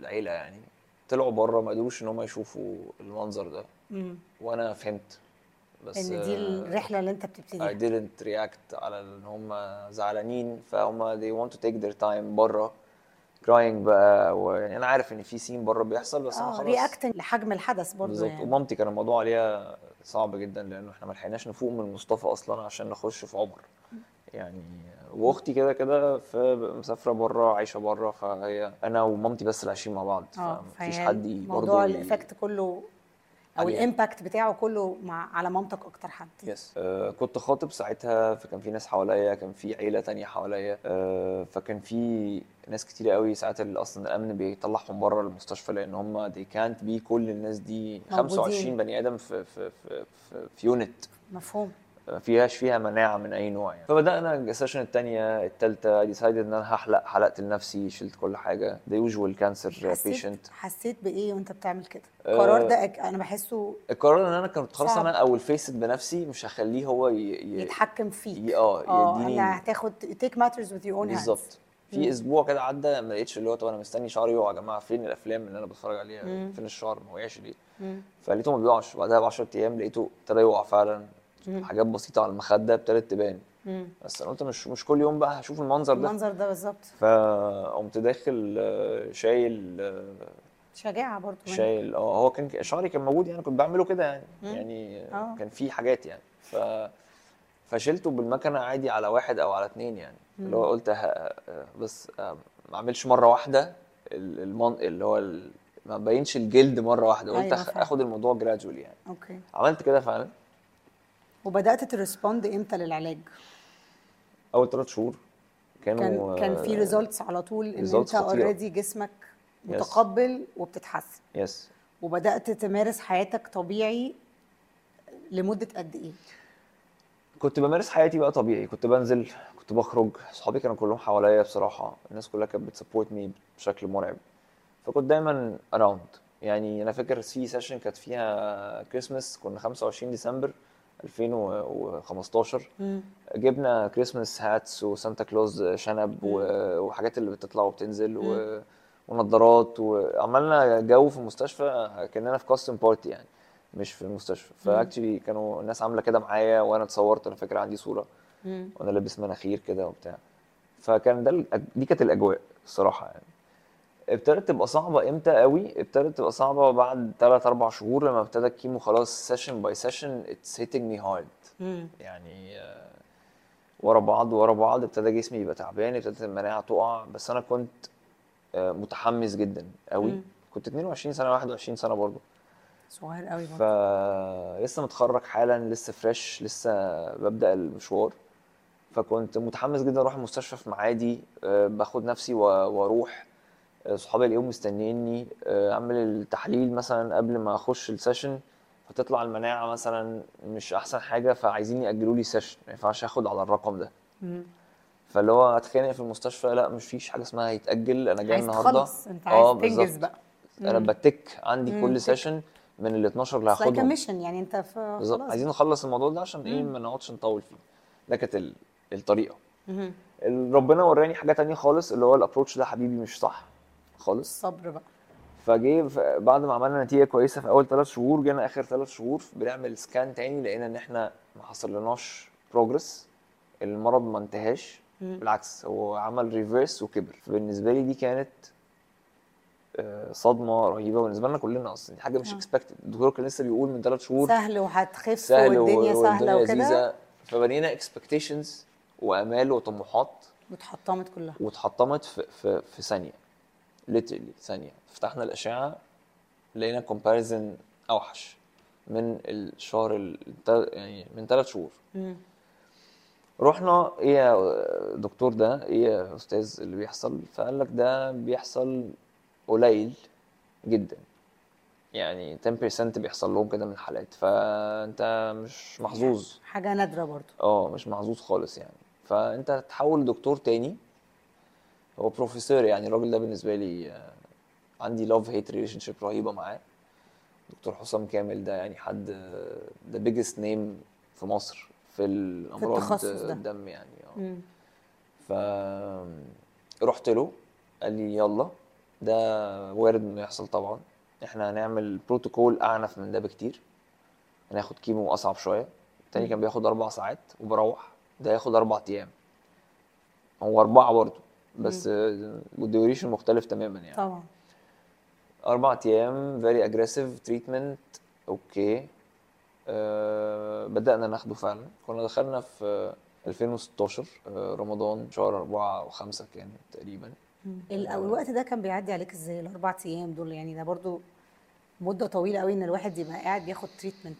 [SPEAKER 2] العيلة يعني. طلعوا بره ما قدروش إن هم يشوفوا المنظر ده.
[SPEAKER 1] مم.
[SPEAKER 2] وأنا فهمت. بس
[SPEAKER 1] إن دي
[SPEAKER 2] آه،
[SPEAKER 1] الرحلة اللي أنت
[SPEAKER 2] I
[SPEAKER 1] بتبتديها
[SPEAKER 2] didn't react على إن هم زعلانين فهم they want to take their time بره crying بقى ويعني أنا عارف إن في سين بره بيحصل بس أنا
[SPEAKER 1] آه
[SPEAKER 2] خلاص.
[SPEAKER 1] رياكتنج لحجم الحدث برضه
[SPEAKER 2] بالظبط.
[SPEAKER 1] يعني.
[SPEAKER 2] ومامتي كان الموضوع عليها صعب جدا لأنه إحنا ما لحقناش نفوق من مصطفى أصلا عشان نخش في عمر يعني وأختي كده كده في مسافرة بره عايشة بره فهي أنا ومامتي بس اللي عايشين مع بعض
[SPEAKER 1] آه
[SPEAKER 2] فمفيش حد برضه
[SPEAKER 1] موضوع
[SPEAKER 2] ي-
[SPEAKER 1] الايفكت كله أو.
[SPEAKER 2] ال
[SPEAKER 1] impact بتاعه كله مع على مامتك أكتر حد
[SPEAKER 2] yes آه كنت خاطب ساعتها فكان في ناس حواليا كان في عيلة تانية حواليا آه فكان في ناس كتير قوي ساعات أصلا الأمن بيطلعهم بره المستشفى لأن هم they can't be كل الناس دي
[SPEAKER 1] موجودين.
[SPEAKER 2] 25 بني آدم في في في في, في unit
[SPEAKER 1] مفهوم
[SPEAKER 2] ما فيهاش فيها مناعة من أي نوع يعني. فبدأنا ال session الثانية الثالثه decided إن أنا هحلق حلقت لنفسي شلت كل حاجة. ده usual
[SPEAKER 1] cancer
[SPEAKER 2] patient
[SPEAKER 1] حسيت بإيه وأنت بتعمل كده؟
[SPEAKER 2] آه،
[SPEAKER 1] القرار ده أك- أنا بحسه
[SPEAKER 2] القرار إن أنا كنت خلاص. أنا أول فيسد بنفسي مش هخليه هو ي... ي...
[SPEAKER 1] يتحكم فيك.
[SPEAKER 2] ي... آه
[SPEAKER 1] آه
[SPEAKER 2] يديني
[SPEAKER 1] أنا هتاخد تيك ماترز your own hands.
[SPEAKER 2] بالظبط. في أسبوع كده عدى ما لقيتش اللي هو طب أنا مستني شعري يقع يا جماعة فين الأفلام اللي أنا بتفرج عليها؟
[SPEAKER 1] مم.
[SPEAKER 2] فين الشعر؟ ما وقعش ليه. فلقيته ما بيقعش. بعدها ب 10 أيام لقيته ابتدى يقع فعلا. حاجات بسيطة على المخدة ابتدت تبان.
[SPEAKER 1] مم.
[SPEAKER 2] بس أنا قلت مش مش كل يوم بقى هشوف المنظر ده.
[SPEAKER 1] المنظر ده بالظبط.
[SPEAKER 2] فقمت داخل آه، شايل آه،
[SPEAKER 1] شجاعة برضه.
[SPEAKER 2] شايل آه هو كان شعري كان موجود يعني كنت بعمله كده يعني.
[SPEAKER 1] مم.
[SPEAKER 2] يعني
[SPEAKER 1] آه.
[SPEAKER 2] كان في حاجات يعني. ف فشلته بالمكنة عادي على واحد أو على اتنين يعني. اللي هو قلت ه... بس آه، ما اعملش مرة واحدة ال- المن... اللي هو ال... ما بينش الجلد مرة واحدة. قلت
[SPEAKER 1] أيوة.
[SPEAKER 2] آخد الموضوع gradually يعني.
[SPEAKER 1] okay.
[SPEAKER 2] عملت كده فعلا.
[SPEAKER 1] وبدأت ت respond إمتى للعلاج؟
[SPEAKER 2] أول ثلاث شهور. كانوا
[SPEAKER 1] كان كان في
[SPEAKER 2] آه،
[SPEAKER 1] results على طول إن
[SPEAKER 2] أنت.
[SPEAKER 1] already جسمك متقبل وبتتحسن.
[SPEAKER 2] yes
[SPEAKER 1] وبدأت تمارس حياتك طبيعي لمدة قد إيه؟
[SPEAKER 2] كنت بمارس حياتي بقى طبيعي. كنت بنزل كنت بخرج. صحابي كانوا كلهم حواليا بصراحة. الناس كلها كانت بت support me بشكل مرعب. فكنت دايما around يعني أنا فاكر في session كانت فيها كريسماس كنا 25 ديسمبر 2015
[SPEAKER 1] مم.
[SPEAKER 2] جبنا Christmas hats و Santa Claus شنب وحاجات اللي بتطلع وبتنزل و... ونضارات وعملنا جو في المستشفى كأننا في costume party يعني مش في المستشفى ف actually كانوا الناس عاملة كده معايا وأنا اتصورت أنا فاكر عندي صورة.
[SPEAKER 1] مم.
[SPEAKER 2] وأنا لابس مناخير كده وبتاع. فكان ده دي كانت الأجواء الصراحه يعني. ابتدت تبقى صعبة إمتى قوي؟ ابتدت تبقى صعبة بعد 3 4 شهور لما ابتدى ال chemo خلاص session by session it's hitting me
[SPEAKER 1] hard.
[SPEAKER 2] يعني آه، ورا بعض ورا بعض ابتدى جسمي يبقى تعبان ابتدت المناعه تقع. بس أنا كنت آه، متحمس جدا قوي.
[SPEAKER 1] مم.
[SPEAKER 2] كنت 22 سنة 21 سنة برضه.
[SPEAKER 1] صغير قوي
[SPEAKER 2] ف
[SPEAKER 1] برضه
[SPEAKER 2] لسه متخرج حالا لسه fresh لسه ببدأ المشوار. فكنت متحمس جدا أروح المستشفى في معادي آه، باخد نفسي وأروح. صحابي اليوم مستنيني آه، أعمل التحليل مثلا قبل ما أخش ال session فتطلع المناعة مثلا مش أحسن حاجة فعايزين ياجلوا لي session ما ينفعش آخد على الرقم ده. فاللي هو اتخانق في المستشفى لا مش فيش حاجة اسمها يتاجل أنا جاي النهارده.
[SPEAKER 1] تخلص أنت عايز
[SPEAKER 2] آه
[SPEAKER 1] تنجز بقى. أنا.
[SPEAKER 2] بتاعك عندي
[SPEAKER 1] مم،
[SPEAKER 2] كل. session من ال 12 اللي هاخدهم.
[SPEAKER 1] mission يعني أنت في
[SPEAKER 2] بالظبط.
[SPEAKER 1] خلاص.
[SPEAKER 2] عايزين نخلص الموضوع ده عشان
[SPEAKER 1] إيه.
[SPEAKER 2] ما نقعدش نطول فيه. ده كانت ال- الطريقة. ربنا وراني حاجة تانية خالص اللي هو ال approach ده حبيبي مش صح. خالص.
[SPEAKER 1] الصبر بقى.
[SPEAKER 2] فجه ف- بعد ما عملنا نتيجة كويسة في أول ثلاث شهور جينا آخر ثلاث شهور بنعمل scan تاني لقينا إن إحنا ما حصلناش progress المرض ما انتهاش. بالعكس هو عمل reverse وكبر. فبالنسبة لي دي كانت آه، صدمة رهيبة بالنسبة لنا كلنا أصلا. دي حاجة مش
[SPEAKER 1] آه.
[SPEAKER 2] expected الدكتور كان لسه بيقول من ثلاث شهور
[SPEAKER 1] سهل وهتخف
[SPEAKER 2] سهل
[SPEAKER 1] والدنيا سهلة وكده.
[SPEAKER 2] فبنينا expectations وأمال وطموحات.
[SPEAKER 1] واتحطمت كلها.
[SPEAKER 2] واتحطمت في في في ثانية. literally ثانية. فتحنا الأشعة لقينا comparison أوحش من الشهر يعني من ثلاث شهور.
[SPEAKER 1] مم.
[SPEAKER 2] رحنا إيه يا دكتور ده؟ إيه يا أستاذ اللي بيحصل؟ فقال لك ده بيحصل قليل جدا. يعني 10% بيحصل لهم كده من الحالات فأنت مش محظوظ.
[SPEAKER 1] حاجة نادرة برضو.
[SPEAKER 2] آه مش محظوظ خالص يعني. فأنت تحول دكتور تاني. هو بروفيسور يعني الراجل ده بالنسبة لي آه، عندي love-hate relationship رهيبة معاه. دكتور حسام كامل ده يعني حد the biggest name في مصر في
[SPEAKER 1] الأمراض ده.
[SPEAKER 2] الدم يعني
[SPEAKER 1] آه.
[SPEAKER 2] ف رحت له قال لي يلا. ده وارد إنه يحصل طبعا. إحنا هنعمل بروتوكول أعنف من ده بكتير. هناخد chemo أصعب شوية. التاني كان بياخد أربع ساعات وبروح. ده ياخد أربع أيام. هو أربعة برضه. بس وال duration مختلف تماما يعني.
[SPEAKER 1] طبعا.
[SPEAKER 2] أربع أيام very aggressive treatment okay. أه بدأنا ناخده فعلا. كنا دخلنا في 2016 آه، رمضان شهر أربعة وخمسة كان تقريبا.
[SPEAKER 1] أو الوقت ده كان بيعدي عليك إزاي؟ الأربع أيام دول يعني ده برضو مدة طويلة قوي إن الواحد يبقى قاعد بياخد تريتمنت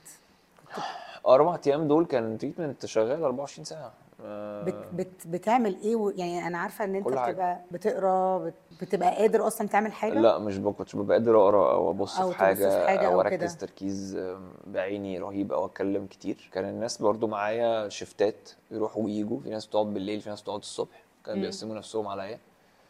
[SPEAKER 2] أربع أيام دول كان treatment شغال 24 ساعة. آه،
[SPEAKER 1] بت بت بتعمل إيه و... يعني أنا عارفة ان انت. بتبقى بتقرأ بت... بتبقى قادر أصلا تعمل حاجة؟
[SPEAKER 2] لا مش ب- كنتش ببقى قادر أقرأ أو أبص
[SPEAKER 1] أو
[SPEAKER 2] في
[SPEAKER 1] في
[SPEAKER 2] حاجة أو
[SPEAKER 1] أو كده.
[SPEAKER 2] أركز تركيز بعيني رهيب أو أتكلم كتير. كان الناس برضو معايا shift ات يروحوا ويجوا في ناس بتقعد بالليل في ناس بتقعد الصبح. كانوا
[SPEAKER 1] مم.
[SPEAKER 2] بيقسموا نفسهم عليا.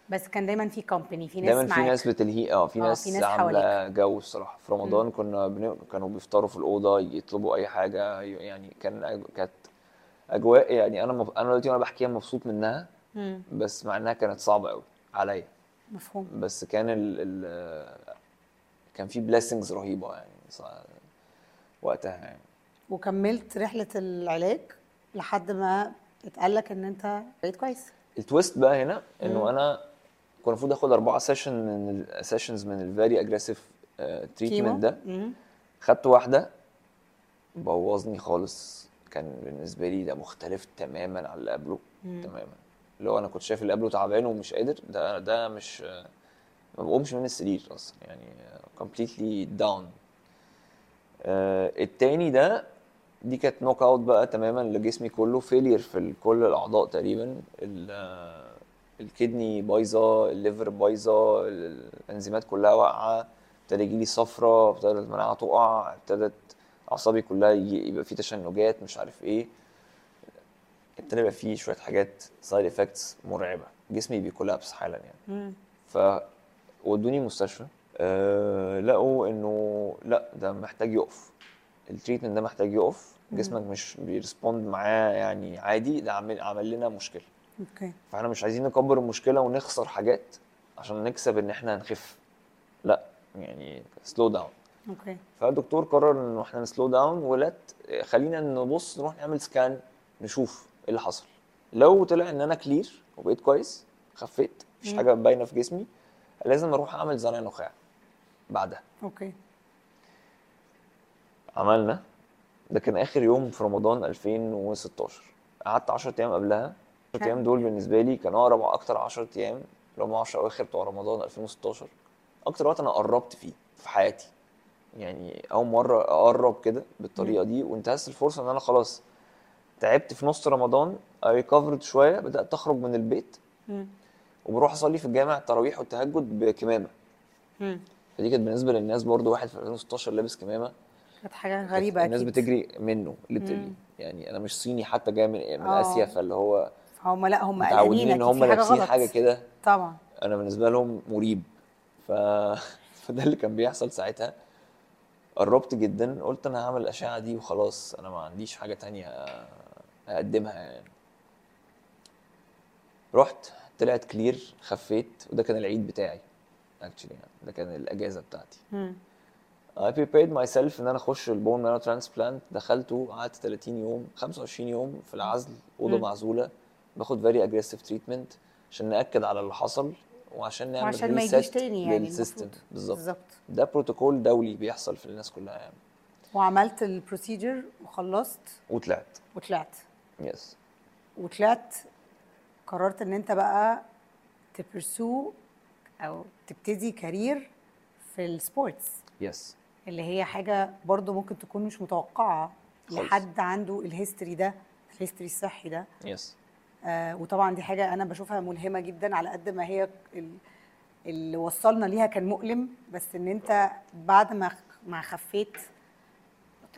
[SPEAKER 1] بس كان دايما في كومباني في ناس
[SPEAKER 2] دايما في
[SPEAKER 1] معاك.
[SPEAKER 2] ناس بتلهي آه في
[SPEAKER 1] آه،
[SPEAKER 2] ناس,
[SPEAKER 1] في ناس
[SPEAKER 2] عاملة جو الصراحة. في رمضان كنا بن... كانوا بيفطروا في الأوضة يطلبوا أي حاجة يعني كان كانت أجواء يعني أنا مب... أنا دلوقتي وأنا بحكيها مبسوط منها
[SPEAKER 1] مم.
[SPEAKER 2] بس مع إنها كانت صعبة قوي عليا.
[SPEAKER 1] مفهوم.
[SPEAKER 2] بس كان ال... ال... كان في blessings رهيبة يعني صع- وقتها يعني.
[SPEAKER 1] وكملت رحلة العلاج لحد ما اتقال لك إن أنت بقيت كويس.
[SPEAKER 2] ال twist بقى هنا إنه
[SPEAKER 1] مم.
[SPEAKER 2] أنا كنت المفروض آخد أربعة session من ال sessions من ال very
[SPEAKER 1] aggressive
[SPEAKER 2] treatment ده. خدت واحدة بوظني خالص. كان بالنسبة لي ده مختلف تماما عن اللي قبله. تماما اللي هو أنا كنت شايف اللي قبله تعبان ومش قادر ده ده مش ما بقومش من السرير أصلا يعني completely down آه التاني ده دي كانت knockout بقى تماما لجسمي كله failure في كل الأعضاء تقريبا ال- ال kidney بايظة ال liver بايظة ال- الأنزيمات كلها واقعة ابتدى يجي لي صفرة ابتدت المناعه تقع ابتدت اعصابي كلها يبقى في تشنجات مش عارف إيه. ابتدى يبقى فيه شوية حاجات side effects مرعبة. جسمي بي collapse حالا يعني.
[SPEAKER 1] مم.
[SPEAKER 2] ف ودوني مستشفى. أه لقوا إنه لأ ده محتاج يقف. ال treatment ده محتاج يقف. جسمك مش بي respond معاه يعني عادي. ده عامل عمل لنا مشكلة.
[SPEAKER 1] okay.
[SPEAKER 2] فإحنا مش عايزين نكبر المشكلة ونخسر حاجات عشان نكسب إن إحنا نخف. لأ يعني slow down
[SPEAKER 1] okay.
[SPEAKER 2] فالدكتور قرر إنه إحنا ن slow down ولات خلينا نبص نروح نعمل scan نشوف إيه اللي حصل. لو طلع إن أنا clear وبقيت كويس خفيت مفيش. حاجة باينة في جسمي لازم أروح أعمل زرع نخاع بعدها.
[SPEAKER 1] أوكي.
[SPEAKER 2] عملنا. ده كان آخر يوم في رمضان 2016 قعدت 10 أيام قبلها. 10 أيام دول بالنسبة لي كانوا أقرب أكتر 10 أيام اللي هم 10 أواخر بتوع رمضان 2016 أكتر وقت أنا قربت فيه في حياتي. يعني أول مرة أقرب كده بالطريقة دي وانتهزت الفرصة إن أنا خلاص تعبت في نص رمضان ريكفرد شوية بدأت أخرج من البيت. وبروح أصلي في الجامع التراويح والتهجد
[SPEAKER 1] بكمامة.
[SPEAKER 2] فدي كانت بالنسبة للناس برضو واحد في 2016 لابس كمامة.
[SPEAKER 1] كانت حاجة غريبة
[SPEAKER 2] الناس
[SPEAKER 1] أكيد.
[SPEAKER 2] بتجري منه ليترلي. يعني أنا مش صيني حتى جاي من من
[SPEAKER 1] آه.
[SPEAKER 2] آسيا فاللي هو
[SPEAKER 1] هم لا هم
[SPEAKER 2] متعودين إن
[SPEAKER 1] أكيد
[SPEAKER 2] هم
[SPEAKER 1] حاجة
[SPEAKER 2] لابسين حاجة كده.
[SPEAKER 1] طبعا.
[SPEAKER 2] أنا بالنسبة لهم مريب. ف... <laughs> فده اللي كان بيحصل ساعتها. قربت جدا قلت أنا هعمل الأشعة دي وخلاص أنا ما عنديش حاجة تانية أقدمها يعني رحت طلعت clear خفيت وده كان العيد بتاعي actually يعني ده كان الأجازة بتاعتي
[SPEAKER 1] مم.
[SPEAKER 2] I prepared myself إن أنا أخش ال bone marrow transplant دخلته قعدت 30 يوم 25 يوم في العزل
[SPEAKER 1] أوضة.
[SPEAKER 2] معزولة باخد very aggressive treatment عشان نأكد على اللي حصل وعشان نعمل
[SPEAKER 1] وعشان ما يجيش تاني يعني
[SPEAKER 2] لل system
[SPEAKER 1] المفروض.
[SPEAKER 2] بالظبط. ده بروتوكول دولي بيحصل في الناس كلها يعني.
[SPEAKER 1] وعملت ال procedure وخلصت.
[SPEAKER 2] وطلعت.
[SPEAKER 1] وطلعت.
[SPEAKER 2] yes
[SPEAKER 1] وطلعت قررت إن أنت بقى ت pursue أو تبتدي career في ال
[SPEAKER 2] sports yes
[SPEAKER 1] اللي هي حاجة برضو ممكن تكون مش
[SPEAKER 2] متوقعة.
[SPEAKER 1] لحد عنده ال history ده ال history الصحي ده. yes وطبعا دي حاجة أنا بشوفها ملهمة جدا على قد ما هي ال- اللي وصلنا ليها كان مؤلم بس إن أنت بعد ما ما خفيت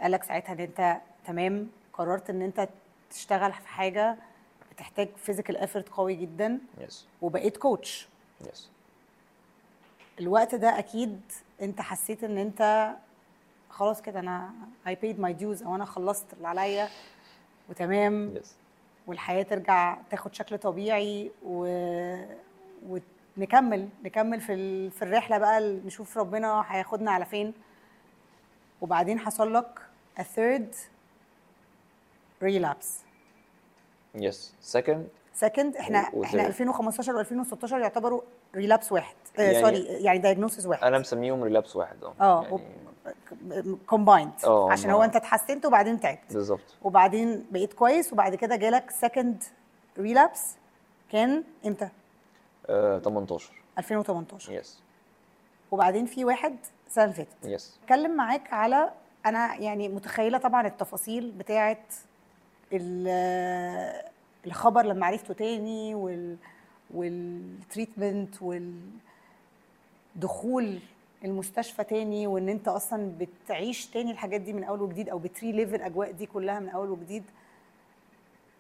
[SPEAKER 1] قال لك ساعتها إن أنت تمام قررت إن أنت تشتغل في حاجة بتحتاج physical effort قوي جدا
[SPEAKER 2] yes
[SPEAKER 1] وبقيت coach
[SPEAKER 2] yes
[SPEAKER 1] الوقت ده أكيد أنت حسيت إن أنت خلاص كده أنا I paid my dues أو أنا خلصت اللي عليا وتمام.
[SPEAKER 2] yes
[SPEAKER 1] والحياة ترجع تاخد شكل طبيعي و... ونكمل نكمل في ال... في الرحلة بقى نشوف ربنا هياخدنا على فين. وبعدين حصل لك a third relapse.
[SPEAKER 2] يس سكند
[SPEAKER 1] second إحنا
[SPEAKER 2] و-
[SPEAKER 1] إحنا
[SPEAKER 2] وثالث.
[SPEAKER 1] 2015 و2016 يعتبروا relapse واحد. آه
[SPEAKER 2] يعني-
[SPEAKER 1] sorry يعني diagnosis واحد.
[SPEAKER 2] أنا مسميهم relapse واحد آه.
[SPEAKER 1] آه
[SPEAKER 2] يعني
[SPEAKER 1] combined
[SPEAKER 2] آه،
[SPEAKER 1] عشان هو انت اتحسنت وبعدين تعبت.
[SPEAKER 2] بالظبط.
[SPEAKER 1] وبعدين بقيت كويس وبعد كده جالك second relapse كان إمتى؟
[SPEAKER 2] آه 18
[SPEAKER 1] 2018
[SPEAKER 2] yes
[SPEAKER 1] وبعدين في واحد السنة اللي فاتت.
[SPEAKER 2] yes
[SPEAKER 1] اتكلم معاك على أنا يعني متخيلة طبعا التفاصيل بتاعه ال- الخبر لما عرفته تاني وال وال treatment والدخول المستشفى تاني وإن أنت أصلا بتعيش تاني الحاجات دي من أول وجديد أو بت relive الاجواء دي كلها من أول وجديد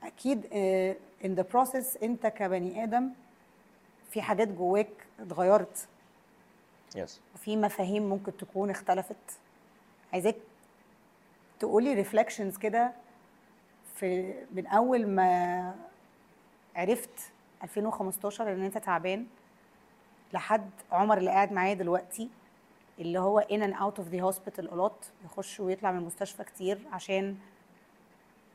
[SPEAKER 1] أكيد in the process أنت كبني آدم في حاجات جواك اتغيرت.
[SPEAKER 2] yes
[SPEAKER 1] وفي مفاهيم ممكن تكون اختلفت. عايزاك تقولي reflections كده في من أول ما عرفت 2015 إن أنت تعبان لحد عمر اللي قاعد معايا دلوقتي. اللي هو and out of the hospital a lot يخش ويطلع من المستشفى كتير عشان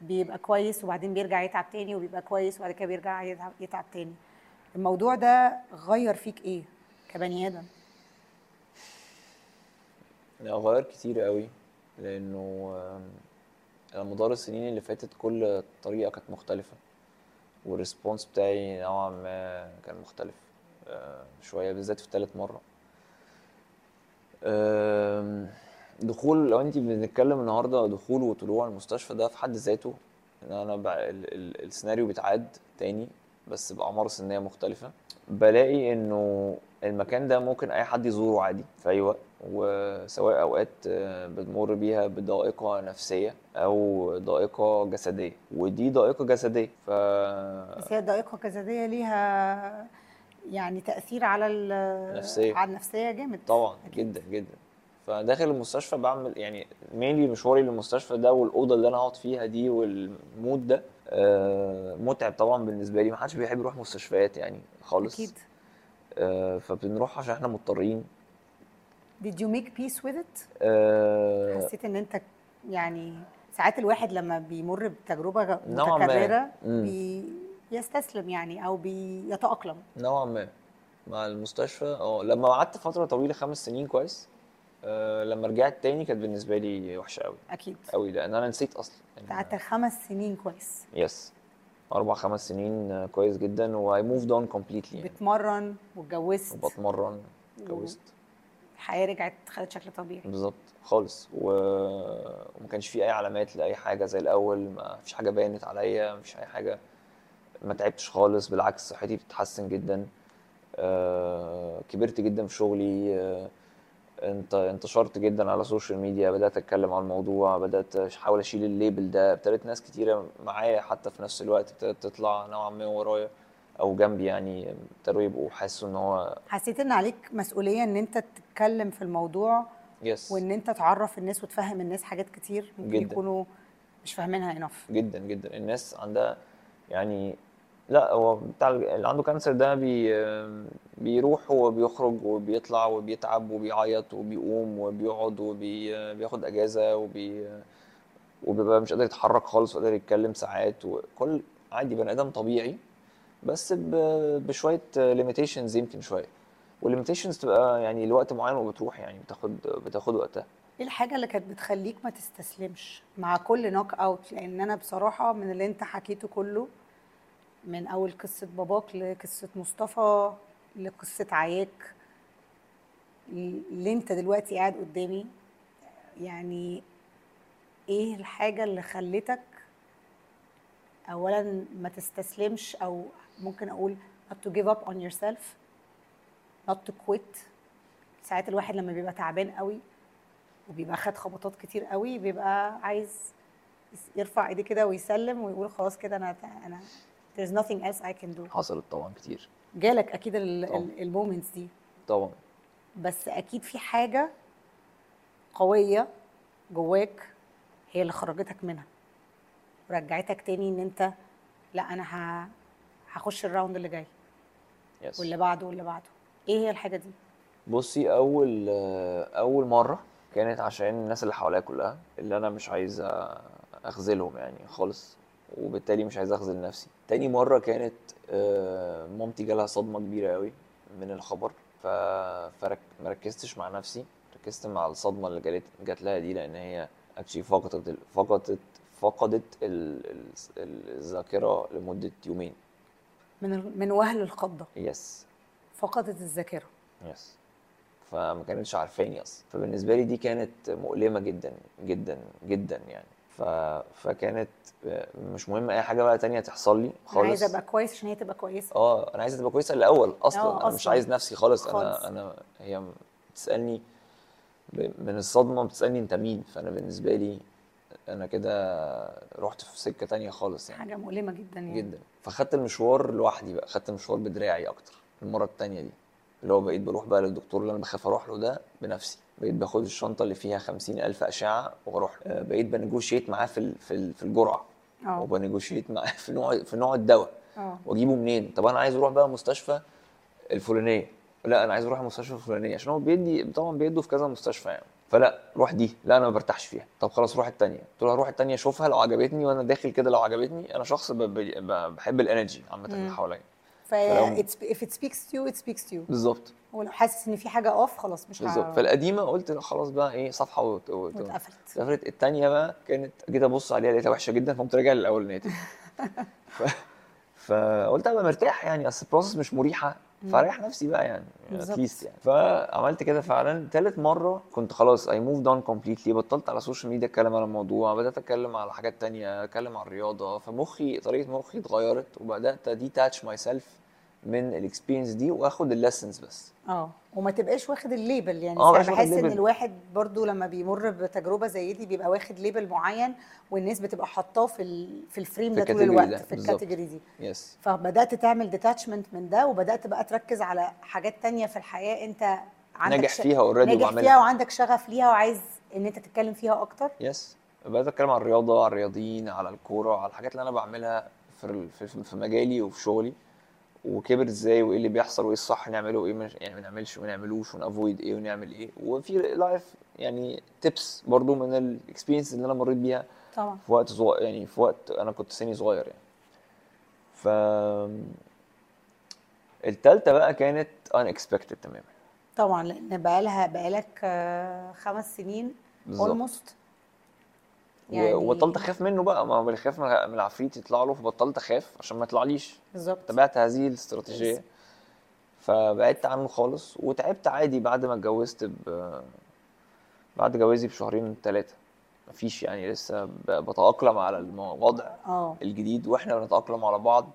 [SPEAKER 1] بيبقى كويس وبعدين بيرجع يتعب تاني وبيبقى كويس وبعد كده بيرجع يتعب, يتعب تاني. الموضوع ده غير فيك إيه كبني آدم؟
[SPEAKER 2] لا غير كتير قوي لأنه على مدار السنين اللي فاتت كل طريقة كانت مختلفة والريسبونس بتاعي نوعا ما كان مختلف آه، شوية بالذات في تالت مرة. دخول لو انت بنتكلم النهارده دخول وطلوع المستشفى ده في حد ذاته ان أنا بقى ال ال السيناريو بيتعاد تاني بس بأعمار سنية مختلفة. بلاقي إنه المكان ده ممكن أي حد يزوره عادي في أي وقت وسواء أوقات آه، بتمر بيها بضائقه نفسية أو ضائقه جسدية ودي ضائقه جسدية ف
[SPEAKER 1] بس هي الضائقه الجسديه ليها يعني تأثير على ال-
[SPEAKER 2] نفسية.
[SPEAKER 1] على النفسية جامد
[SPEAKER 2] طبعا
[SPEAKER 1] أكيد.
[SPEAKER 2] جدا جدا فداخل المستشفى بعمل يعني mainly مشواري للمستشفى ده والأوضة اللي أنا اقعد فيها دي وال mood ده آه، متعب طبعا بالنسبة لي ما حدش بيحب يروح مستشفيات يعني خالص
[SPEAKER 1] أكيد
[SPEAKER 2] آه، فبنروح عشان إحنا مضطرين
[SPEAKER 1] did you make peace with it
[SPEAKER 2] آه،
[SPEAKER 1] حسيت إن أنت يعني ساعات الواحد لما بيمر بتجربة.
[SPEAKER 2] متكررة.
[SPEAKER 1] بي بيستسلم يعني أو بيتأقلم؟
[SPEAKER 2] نوعا ما. مع المستشفى آه لما قعدت فترة طويلة خمس سنين كويس آه، لما رجعت تاني كانت بالنسبة لي وحشة قوي
[SPEAKER 1] أكيد.
[SPEAKER 2] قوي لأن أنا نسيت أصلا. يعني
[SPEAKER 1] قعدت خمس سنين كويس.
[SPEAKER 2] يس أربع خمس سنين آه، كويس جدا و I moved on completely يعني.
[SPEAKER 1] بتمرن واتجوزت.
[SPEAKER 2] وبتمرن اتجوزت.
[SPEAKER 1] الحياة رجعت خدت شكل طبيعي.
[SPEAKER 2] بالظبط خالص. و... وما كانش في أي علامات لأي حاجة زي الأول ما فيش حاجة بانت عليا ما فيش أي حاجة. ما تعبتش خالص بالعكس صحتي بتتحسن جدا. آه... كبرت جدا في شغلي. آه... انت انتشرت جدا على ال social media بدأت أتكلم عن الموضوع بدأت أحاول أشيل ال label ده. ابتدت ناس كتيره معايا حتى في نفس الوقت ابتدت تطلع نوعا ما ورايا أو جنبي يعني ابتدوا يبقوا حاسوا إن هو
[SPEAKER 1] حسيت إن عليك مسؤولية إن أنت تتكلم في الموضوع
[SPEAKER 2] yes
[SPEAKER 1] وإن أنت تعرف الناس وتفهم الناس حاجات كتير ممكن
[SPEAKER 2] جداً.
[SPEAKER 1] يكونوا مش فاهمينها enough
[SPEAKER 2] جدا جدا. الناس عندها يعني لا هو بتاع اللي عنده cancer ده بي بيروح وبيخرج وبيطلع وبيتعب وبيعيط وبيقوم وبيقعد وبياخد أجازة وبي وبيبقى مش قادر يتحرك خالص وقادر يتكلم ساعات وكل عادي بني آدم طبيعي بس بشوية limitations يمكن شوية. وال limitations تبقى يعني لوقت معين وبتروح يعني بتاخد بتاخد وقتها.
[SPEAKER 1] إيه الحاجة اللي كانت بتخليك ما تستسلمش مع كل نوك اوت لأن أنا بصراحة من اللي أنت حكيته كله من أول قصة باباك لقصة مصطفى لقصة عياك اللي أنت دلوقتي قاعد قدامي. يعني إيه الحاجة اللي خلتك اولا ما تستسلمش أو ممكن أقول not to give up on yourself not to quit ساعات الواحد لما بيبقى تعبان قوي وبيبقى خد خبطات كتير قوي بيبقى عايز يرفع ايديه كده ويسلم ويقول خلاص كده أنا أنا there's nothing else I can do.
[SPEAKER 2] حصلت طبعا كتير.
[SPEAKER 1] جالك
[SPEAKER 2] أكيد.
[SPEAKER 1] المومنتس دي.
[SPEAKER 2] طبعا.
[SPEAKER 1] بس أكيد في حاجة قوية جواك هي اللي خرجتك منها. ورجعتك تاني إن أنت لا أنا ه... هخش ال round اللي جاي.
[SPEAKER 2] yes
[SPEAKER 1] واللي بعده واللي بعده. إيه هي الحاجة دي؟
[SPEAKER 2] بصي أول أول مرة كانت عشان الناس اللي حواليا كلها اللي أنا مش عايز أخذلهم يعني خالص. وبالتالي مش عايز أخذل نفسي. تاني مرة كانت آه، مامتي جالها صدمة كبيرة قوي من الخبر ف فركزتش مع نفسي ركزت مع الصدمة اللي جالت جات لها دي لأن هي actually فقدت فقدت فقدت ال- ال- الذاكرة لمدة يومين.
[SPEAKER 1] من من وهل الخضة.
[SPEAKER 2] yes
[SPEAKER 1] فقدت الذاكرة.
[SPEAKER 2] yes فما كانتش عارفاني أصلا. فبالنسبة لي دي كانت مؤلمة جدا جدا جدا يعني. ف... فكانت مش مهم أي حاجة بقى تانية تحصل لي
[SPEAKER 1] أنا
[SPEAKER 2] خالص.
[SPEAKER 1] عايزة أبقى كويس عشان هي تبقى كويسة.
[SPEAKER 2] آه أنا عايز تبقى كويسة الأول أصلا.
[SPEAKER 1] آه،
[SPEAKER 2] أنا مش
[SPEAKER 1] أصلا.
[SPEAKER 2] عايز نفسي خالص.
[SPEAKER 1] خالص.
[SPEAKER 2] أنا أنا هي بتسألني من الصدمة بتسألني أنت مين؟ فأنا بالنسبة لي أنا كده رحت في سكة تانية خالص يعني.
[SPEAKER 1] حاجة مؤلمة جدا يعني.
[SPEAKER 2] جدا. فخدت المشوار لوحدي بقى. خدت المشوار بدراعي أكتر المرة التانية دي. اللي هو بقيت بروح بقى للدكتور اللي أنا بخاف أروح له ده بنفسي. بقيت باخد الشنطة اللي فيها خمسين ألف أشعة وأروح. آه، بقيت بنيجوشيت معاه في في ال- في الجرعة.
[SPEAKER 1] آه.
[SPEAKER 2] وبنيجوشيت معاه في نوع في نوع الدواء.
[SPEAKER 1] آه.
[SPEAKER 2] واجيبه منين؟ طب أنا عايز أروح بقى مستشفى الفلانية. لا أنا عايز أروح المستشفى الفلانية عشان هو بيدي طبعا بيدوا في كذا مستشفى يعني. فلا روح دي. لا أنا ما برتاحش فيها. طب خلاص روح التانية. قلت له هروح التانية أشوفها لو عجبتني وأنا داخل كده لو عجبتني أنا شخص بحب ال energy عامة
[SPEAKER 1] اللي.
[SPEAKER 2] حواليا.
[SPEAKER 1] It's- if it speaks to you it speaks to you.
[SPEAKER 2] بالظبط.
[SPEAKER 1] ولو حاسس إن في حاجة off خلاص مش
[SPEAKER 2] بالظبط. فالقديمة قلت لا خلاص بقى إيه صفحة وت- وت-
[SPEAKER 1] واتقفلت.
[SPEAKER 2] اتقفلت. التانية بقى كانت جيت أبص عليها لقيتها وحشة جدا فقمت راجع للاولانيه تاني <laughs> ف... فقلت أبقى مرتاح يعني أصل ال process مش مريحة. فريح نفسي بقى يعني.
[SPEAKER 1] at
[SPEAKER 2] least يعني. فعملت كده فعلا. تالت مرة كنت خلاص I moved on completely بطلت على ال social media أتكلم على الموضوع. بدأت أتكلم على حاجات تانية أتكلم على الرياضة. فمخي طريقة مخي اتغيرت وبدأت detach myself من ال experience دي واخد ال lessons بس.
[SPEAKER 1] آه وما تبقاش واخد ال
[SPEAKER 2] label
[SPEAKER 1] يعني.
[SPEAKER 2] آه، أنا
[SPEAKER 1] بحس
[SPEAKER 2] إن.
[SPEAKER 1] الواحد برضو لما بيمر بتجربة زي دي بيبقى واخد label معين والناس بتبقى حاطاه في. في ال
[SPEAKER 2] frame
[SPEAKER 1] ده طول الوقت
[SPEAKER 2] ده،
[SPEAKER 1] في.
[SPEAKER 2] ال
[SPEAKER 1] category دي.
[SPEAKER 2] yes
[SPEAKER 1] فبدأت تعمل detachment من ده وبدأت بقى تركز على حاجات تانية في الحياة أنت عندك
[SPEAKER 2] ناجح فيها already
[SPEAKER 1] ناجح فيها وعندك شغف ليها وعايز إن أنت تتكلم فيها أكتر.
[SPEAKER 2] yes بدأت أتكلم عن الرياضة على الرياضيين على الكورة على الحاجات اللي أنا بعملها في, في مجالي وفي شغلي. وكبر إزاي وايه اللي بيحصل وايه الصح نعمله وايه ما- يعني ما نعملش وما نعملوش ون avoid إيه ونعمل إيه. وفي life يعني tips برضو من ال experience اللي أنا مريت بيها
[SPEAKER 1] طبعا.
[SPEAKER 2] في وقت صغير يعني في وقت أنا كنت سني صغير يعني. ف التالتة بقى كانت unexpected تماما.
[SPEAKER 1] طبعا لأن بقالها بقالك آه، خمس سنين. almost
[SPEAKER 2] يعني وبطلت أخاف منه بقى. ما هو بيخاف من العفريت يطلع له فبطلت أخاف عشان ما يطلعليش.
[SPEAKER 1] بالظبط.
[SPEAKER 2] تبعت هذه الاستراتيجية. فبعدت عنه خالص وتعبت عادي بعد ما اتجوزت ب... بعد جوازي بشهرين ثلاثة مفيش يعني لسه بتأقلم على الوضع
[SPEAKER 1] آه.
[SPEAKER 2] الجديد وإحنا بنتأقلم على بعض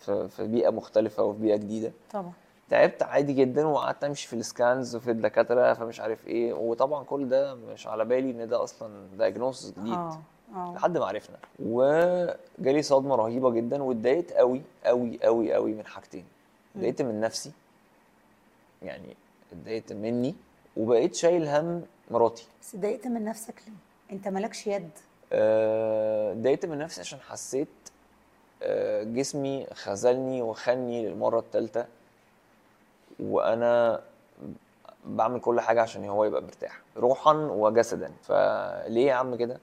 [SPEAKER 2] في بيئة مختلفة وفي بيئة جديدة.
[SPEAKER 1] طبعا.
[SPEAKER 2] تعبت عادي جدا وقعدت أمشي في السكانز وفي الدكاترة فمش عارف إيه. وطبعا كل ده مش على بالي إن ده أصلا دايجنوستس جديد.
[SPEAKER 1] آه آه.
[SPEAKER 2] لحد ما عرفنا. وجالي صدمة رهيبة جدا واتضايقت قوي قوي قوي قوي من حاجتين. اتضايقت من نفسي يعني اتضايقت مني وبقيت شايل هم مراتي.
[SPEAKER 1] بس اتضايقت من نفسك ليه؟ أنت مالكش يد.
[SPEAKER 2] آه، اتضايقت من نفسي عشان حسيت آه، جسمي خذلني وخني للمرة الثالثه وأنا بعمل كل حاجة عشان هو يبقى مرتاح روحا وجسدا. فليه يا عم كده؟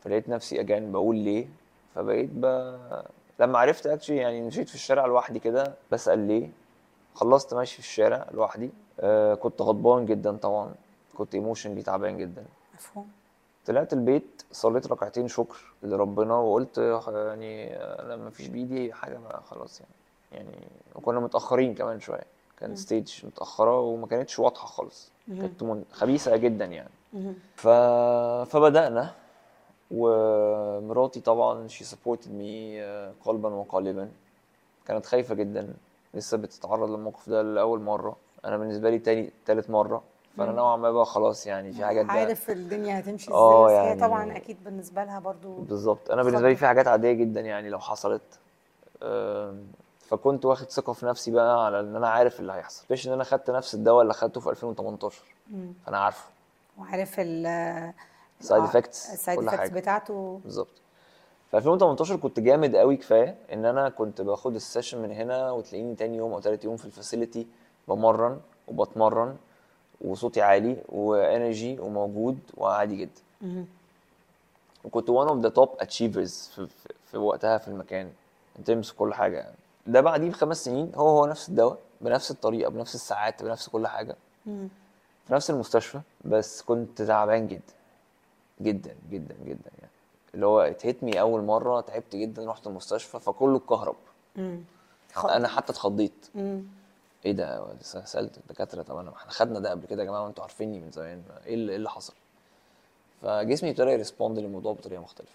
[SPEAKER 2] فلقيت نفسي again بقول ليه؟ فبقيت ب... لما عرفت actually يعني مشيت في الشارع لوحدي كده بسال ليه؟ خلصت ماشي في الشارع لوحدي. آه كنت غضبان جدا طبعا. كنت emotionally تعبان جدا.
[SPEAKER 1] مفهوم.
[SPEAKER 2] طلعت البيت صليت ركعتين شكر لربنا وقلت يعني أنا ما فيش بايدي حاجة خلاص يعني. يعني وكنا متأخرين كمان شوية. كان stage متأخرة وما كانتش واضحة خالص. كانت من- خبيثة جدا يعني. ف... فبدأنا ومراتي طبعا supported me آه، قلبا وقالبا. كانت خايفة جدا. لسه بتتعرض للموقف ده لأول مرة. أنا بالنسبة لي تاني تالت مرة.
[SPEAKER 1] فأنا.
[SPEAKER 2] نوعا ما بقى خلاص يعني في حاجات
[SPEAKER 1] عارف الدنيا هتمشي إزاي
[SPEAKER 2] آه
[SPEAKER 1] بس هي
[SPEAKER 2] يعني
[SPEAKER 1] طبعا أكيد بالنسبة لها برضو
[SPEAKER 2] بالظبط. أنا بالنسبة لي. في حاجات عادية جدا يعني لو حصلت. فكنت واخد ثقة في نفسي بقى على إن أنا عارف اللي هيحصل. مش إن أنا خدت نفس الدواء اللي خدته في 2018
[SPEAKER 1] مم.
[SPEAKER 2] فأنا عارفه.
[SPEAKER 1] وعارف ال
[SPEAKER 2] side
[SPEAKER 1] effects
[SPEAKER 2] ال
[SPEAKER 1] side
[SPEAKER 2] effects
[SPEAKER 1] بتاعته.
[SPEAKER 2] بالظبط. في 2018 كنت جامد قوي كفاية إن أنا كنت باخد ال session من هنا وتلاقيني تاني يوم أو تالت يوم في ال facility بمرن وبتمرن وصوتي عالي و energy وموجود وعادي جدا.
[SPEAKER 1] مم.
[SPEAKER 2] وكنت one of the top achievers في, وقتها في المكان. terms كل حاجة يعني. ده بعديه بخمس سنين هو هو نفس الدواء بنفس الطريقة بنفس الساعات بنفس كل حاجة.
[SPEAKER 1] مم.
[SPEAKER 2] في نفس المستشفى بس كنت تعبان جدا. جدا جدا جدا يعني. اللي هو اتهتمي أول مرة تعبت جدا رحت المستشفى فكله اتكهرب. أنا حتى اتخضيت. إيه ده؟ سألت الدكاترة طب أنا إحنا خدنا ده قبل كده يا جماعة؟ وأنتوا عارفيني من زمان. إيه اللي, إيه اللي حصل؟ فجسمي ابتدى يرسبوند للموضوع بطريقة مختلفة.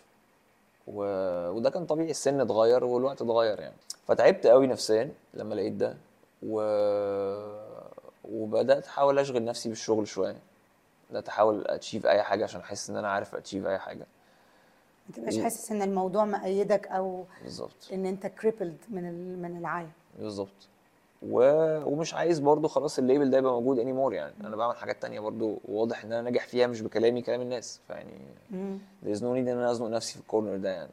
[SPEAKER 2] و... وده كان طبيعي السن اتغير والوقت اتغير يعني. فتعبت قوي نفسيا لما لقيت ده و... وبدأت أحاول أشغل نفسي بالشغل شوية. بدأت أحاول achieve أي حاجة عشان أحس إن أنا عارف achieve أي حاجة.
[SPEAKER 1] ما تبقاش
[SPEAKER 2] و-
[SPEAKER 1] حاسس إن الموضوع مأيدك أو
[SPEAKER 2] بالظبط.
[SPEAKER 1] إن أنت crippled من ال... من العيا؟
[SPEAKER 2] بالظبط. و... ومش عايز برضو خلاص ال label ده يبقى موجود anymore يعني. أنا بعمل حاجات تانية برضو واضح إن أنا ناجح فيها مش بكلامي كلام الناس. فيعني there's no need إن أنا أزنق نفسي في ال corner ده يعني.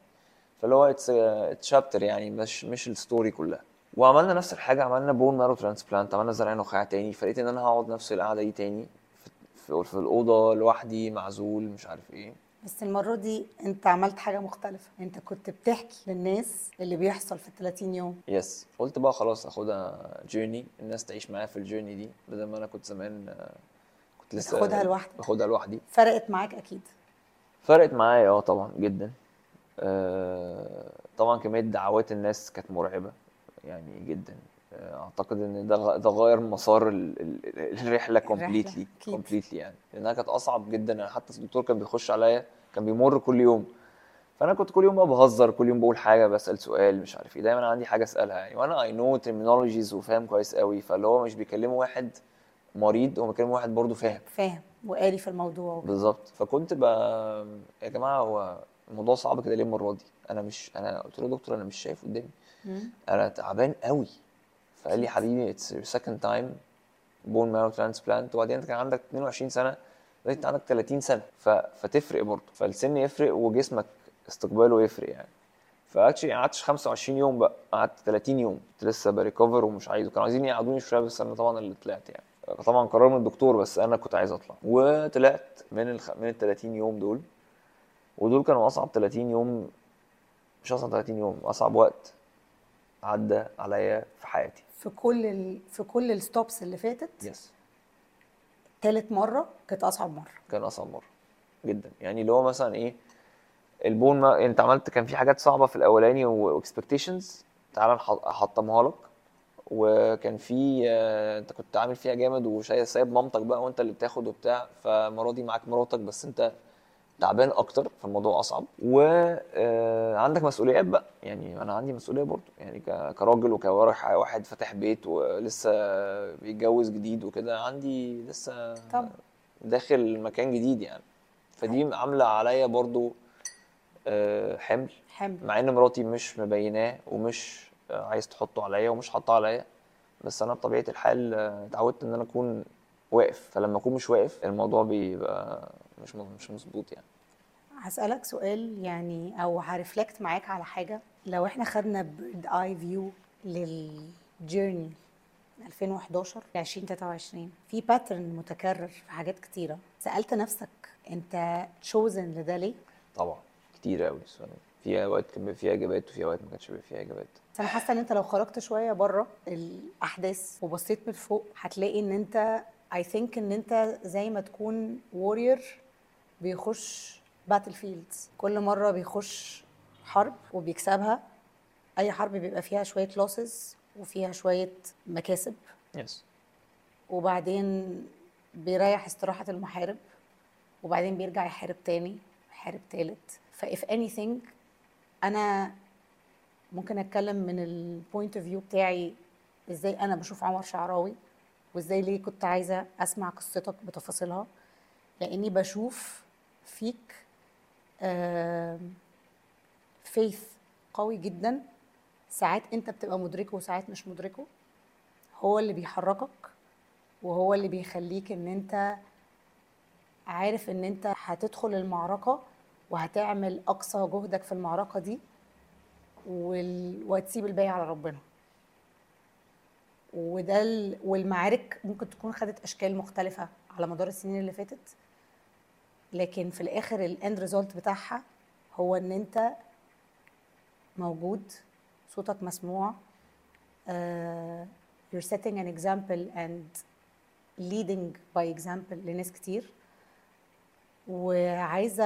[SPEAKER 2] فاللي هو it's chapter يعني مش مش ال story كلها. وعملنا نفس الحاجة عملنا bone marrow transplant عملنا زرع نخاع تاني. فلقيت إن أنا هقعد نفس القعدة دي تاني في, في الأوضة لوحدي معزول مش عارف إيه.
[SPEAKER 1] بس المرة دي انت عملت حاجة مختلفة. انت كنت بتحكي للناس اللي بيحصل في ال 30 يوم.
[SPEAKER 2] yes قلت بقى خلاص اخدها journey الناس تعيش معايا في ال journey دي بدل ما أنا كنت زمان كنت لسه
[SPEAKER 1] بتاخدها لوحدك.
[SPEAKER 2] باخدها لوحدي.
[SPEAKER 1] فرقت معاك أكيد.
[SPEAKER 2] فرقت معايا آه طبعا جدا. آه، طبعا كمية دعوات الناس كانت مرعبة. يعني جدا. أعتقد إن ده ده غير مسار ال- ال- الرحلة
[SPEAKER 1] completely.
[SPEAKER 2] completely يعني. لأنها كانت أصعب جدا يعني حتى الدكتور كان بيخش عليا كان بيمر كل يوم. فأنا كنت كل يوم بقى بهزر كل يوم بقول حاجة بسأل سؤال مش عارف إيه. دايما عندي حاجة أسألها يعني. وأنا I know terminologies وفاهم كويس قوي فاللي هو مش بيكلموا واحد مريض هو بيكلموا واحد برضه فاهم.
[SPEAKER 1] فاهم وقاري في الموضوع.
[SPEAKER 2] بالظبط. فكنت بقى يا جماعة هو الموضوع صعب كده ليه المرة دي؟ أنا مش أنا قلت له دكتور أنا مش شايف قدامي. أنا تعبان قوي. فقال لي حبيبي it's second time bone marrow transplant وبعدين أنت كان عندك 22 سنة دلوقتي انت عندك 30 سنة. ف... فتفرق برضه. فالسن يفرق وجسمك استقباله يفرق يعني. ف actually قعدتش 25 يوم بقى قعدت 30 يوم. كنت لسه ب recover ومش عايز. وكانوا عايزين يقعدوني شوية بس أنا طبعا اللي طلعت يعني. طبعا قرار من الدكتور بس أنا كنت عايز أطلع. وطلعت من الخ... من ال 30 يوم دول. ودول كانوا أصعب 30 يوم مش أصعب 30 يوم أصعب وقت عدى عليا في حياتي.
[SPEAKER 1] في كل ال... في كل ال stops اللي فاتت.
[SPEAKER 2] yes
[SPEAKER 1] تالت مرة كانت أصعب مرة.
[SPEAKER 2] كان أصعب مرة جدا. يعني اللي هو مثلا إيه ال bone ما أنت عملت كان في حاجات صعبة في الأولاني و expectations تعال نح- أحطمها لك. وكان في آه، أنت كنت عامل فيها جامد وشايف سايب مامتك بقى وأنت اللي بتاخد وبتاع. فالمرة دي معاك مراتك بس أنت تعبان أكتر فالموضوع أصعب. وعندك مسؤوليات بقى. يعني أنا عندي مسؤولية برضو. يعني كراجل وكواحد واحد فاتح بيت ولسه بيتجوز جديد وكده عندي لسه
[SPEAKER 1] طبعا
[SPEAKER 2] داخل مكان جديد يعني. فدي عاملة عليا برضو آه، حمل.
[SPEAKER 1] حمل.
[SPEAKER 2] مع إن مراتي مش مبيناه ومش آه، عايز تحطه عليا ومش حاطاه عليا. بس أنا بطبيعة الحال آه، اتعودت إن أنا أكون واقف. فلما أكون مش واقف الموضوع بيبقى مش مش مظبوط يعني.
[SPEAKER 1] هسألك سؤال يعني أو ه reflect معاك على حاجة. لو إحنا خدنا bird eye view لل journey 2011 ل 2023 في pattern متكرر في حاجات كتيرة سألت نفسك أنت chosen لده ليه؟
[SPEAKER 2] طبعا. كتير قوي في أوقات كان فيها إجابات وفي أوقات ما كانش بيبقى فيها إجابات.
[SPEAKER 1] بس أنا حاسة إن أنت لو خرجت شوية بره الأحداث وبصيت من فوق هتلاقي إن أنت I think إن أنت زي ما تكون warrior بيخش battlefields كل مرة بيخش حرب وبيكسبها. أي حرب بيبقى فيها شوية losses وفيها شوية مكاسب.
[SPEAKER 2] yes
[SPEAKER 1] وبعدين بيريح استراحة المحارب. وبعدين بيرجع يحارب تاني يحارب تالت. ف if anything أنا ممكن أتكلم من ال point of view بتاعي إزاي أنا بشوف عمر شعراوي وإزاي ليه كنت عايزة أسمع قصتك بتفاصيلها. لأني بشوف فيك faith قوي جدا. ساعات انت بتبقى مدركه وساعات مش مدركه. هو اللي بيحركك وهو اللي بيخليك ان انت عارف ان انت هتدخل المعركة وهتعمل أقصى جهدك في المعركة دي. وهتسيب الباقي على ربنا. وده ال... والمعارك ممكن تكون خدت أشكال مختلفة على مدار السنين اللي فاتت. لكن في الآخر الاند ريزولت بتاعها هو إن أنت موجود صوتك مسموع uh, you're setting an example and leading by example لناس كتير. وعايزة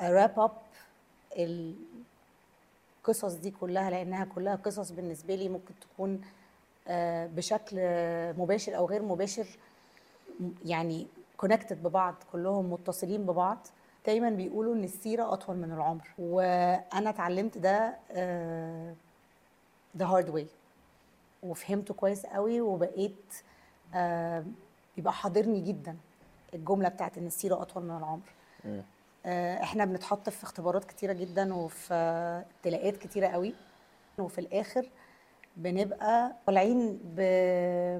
[SPEAKER 1] اراب اب القصص دي كلها لأنها كلها قصص بالنسبة لي ممكن تكون آه، بشكل مباشر أو غير مباشر يعني connected ببعض كلهم متصلين ببعض. دايما بيقولوا إن السيرة أطول من العمر. وأنا اتعلمت ده the hard way وفهمته كويس قوي وبقيت آه، يبقى حاضرني جدا الجملة بتاعت إن السيرة أطول من العمر. آه، إحنا بنتحط في اختبارات كتيرة جدا وفي ابتلاءات كتيرة قوي. وفي الآخر بنبقى طالعين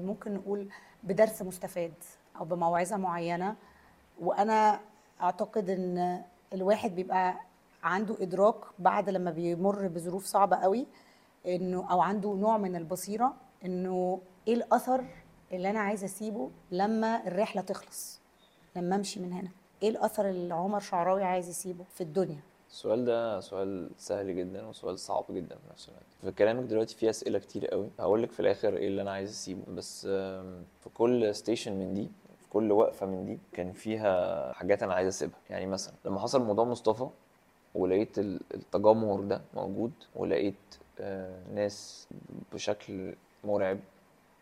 [SPEAKER 1] ممكن نقول بدرس مستفاد. أو بموعظة معينة. وأنا أعتقد إن الواحد بيبقى عنده إدراك بعد لما بيمر بظروف صعبة قوي إنه أو عنده نوع من البصيرة إنه إيه الأثر اللي أنا عايزة أسيبه لما الرحلة تخلص لما أمشي من هنا؟ إيه الأثر اللي عمر شعراوي عايز يسيبه في الدنيا؟
[SPEAKER 2] السؤال ده سؤال سهل جدا وسؤال صعب جدا في نفس الوقت. في كلامك دلوقتي فيه أسئلة كتير قوي. هقول لك في الآخر إيه اللي أنا عايز أسيبه. بس في كل station من دي في كل وقفة من دي كان فيها حاجات أنا عايز أسيبها. يعني مثلا لما حصل موضوع مصطفى ولقيت ال- التجمهر ده موجود ولقيت آه، ناس بشكل مرعب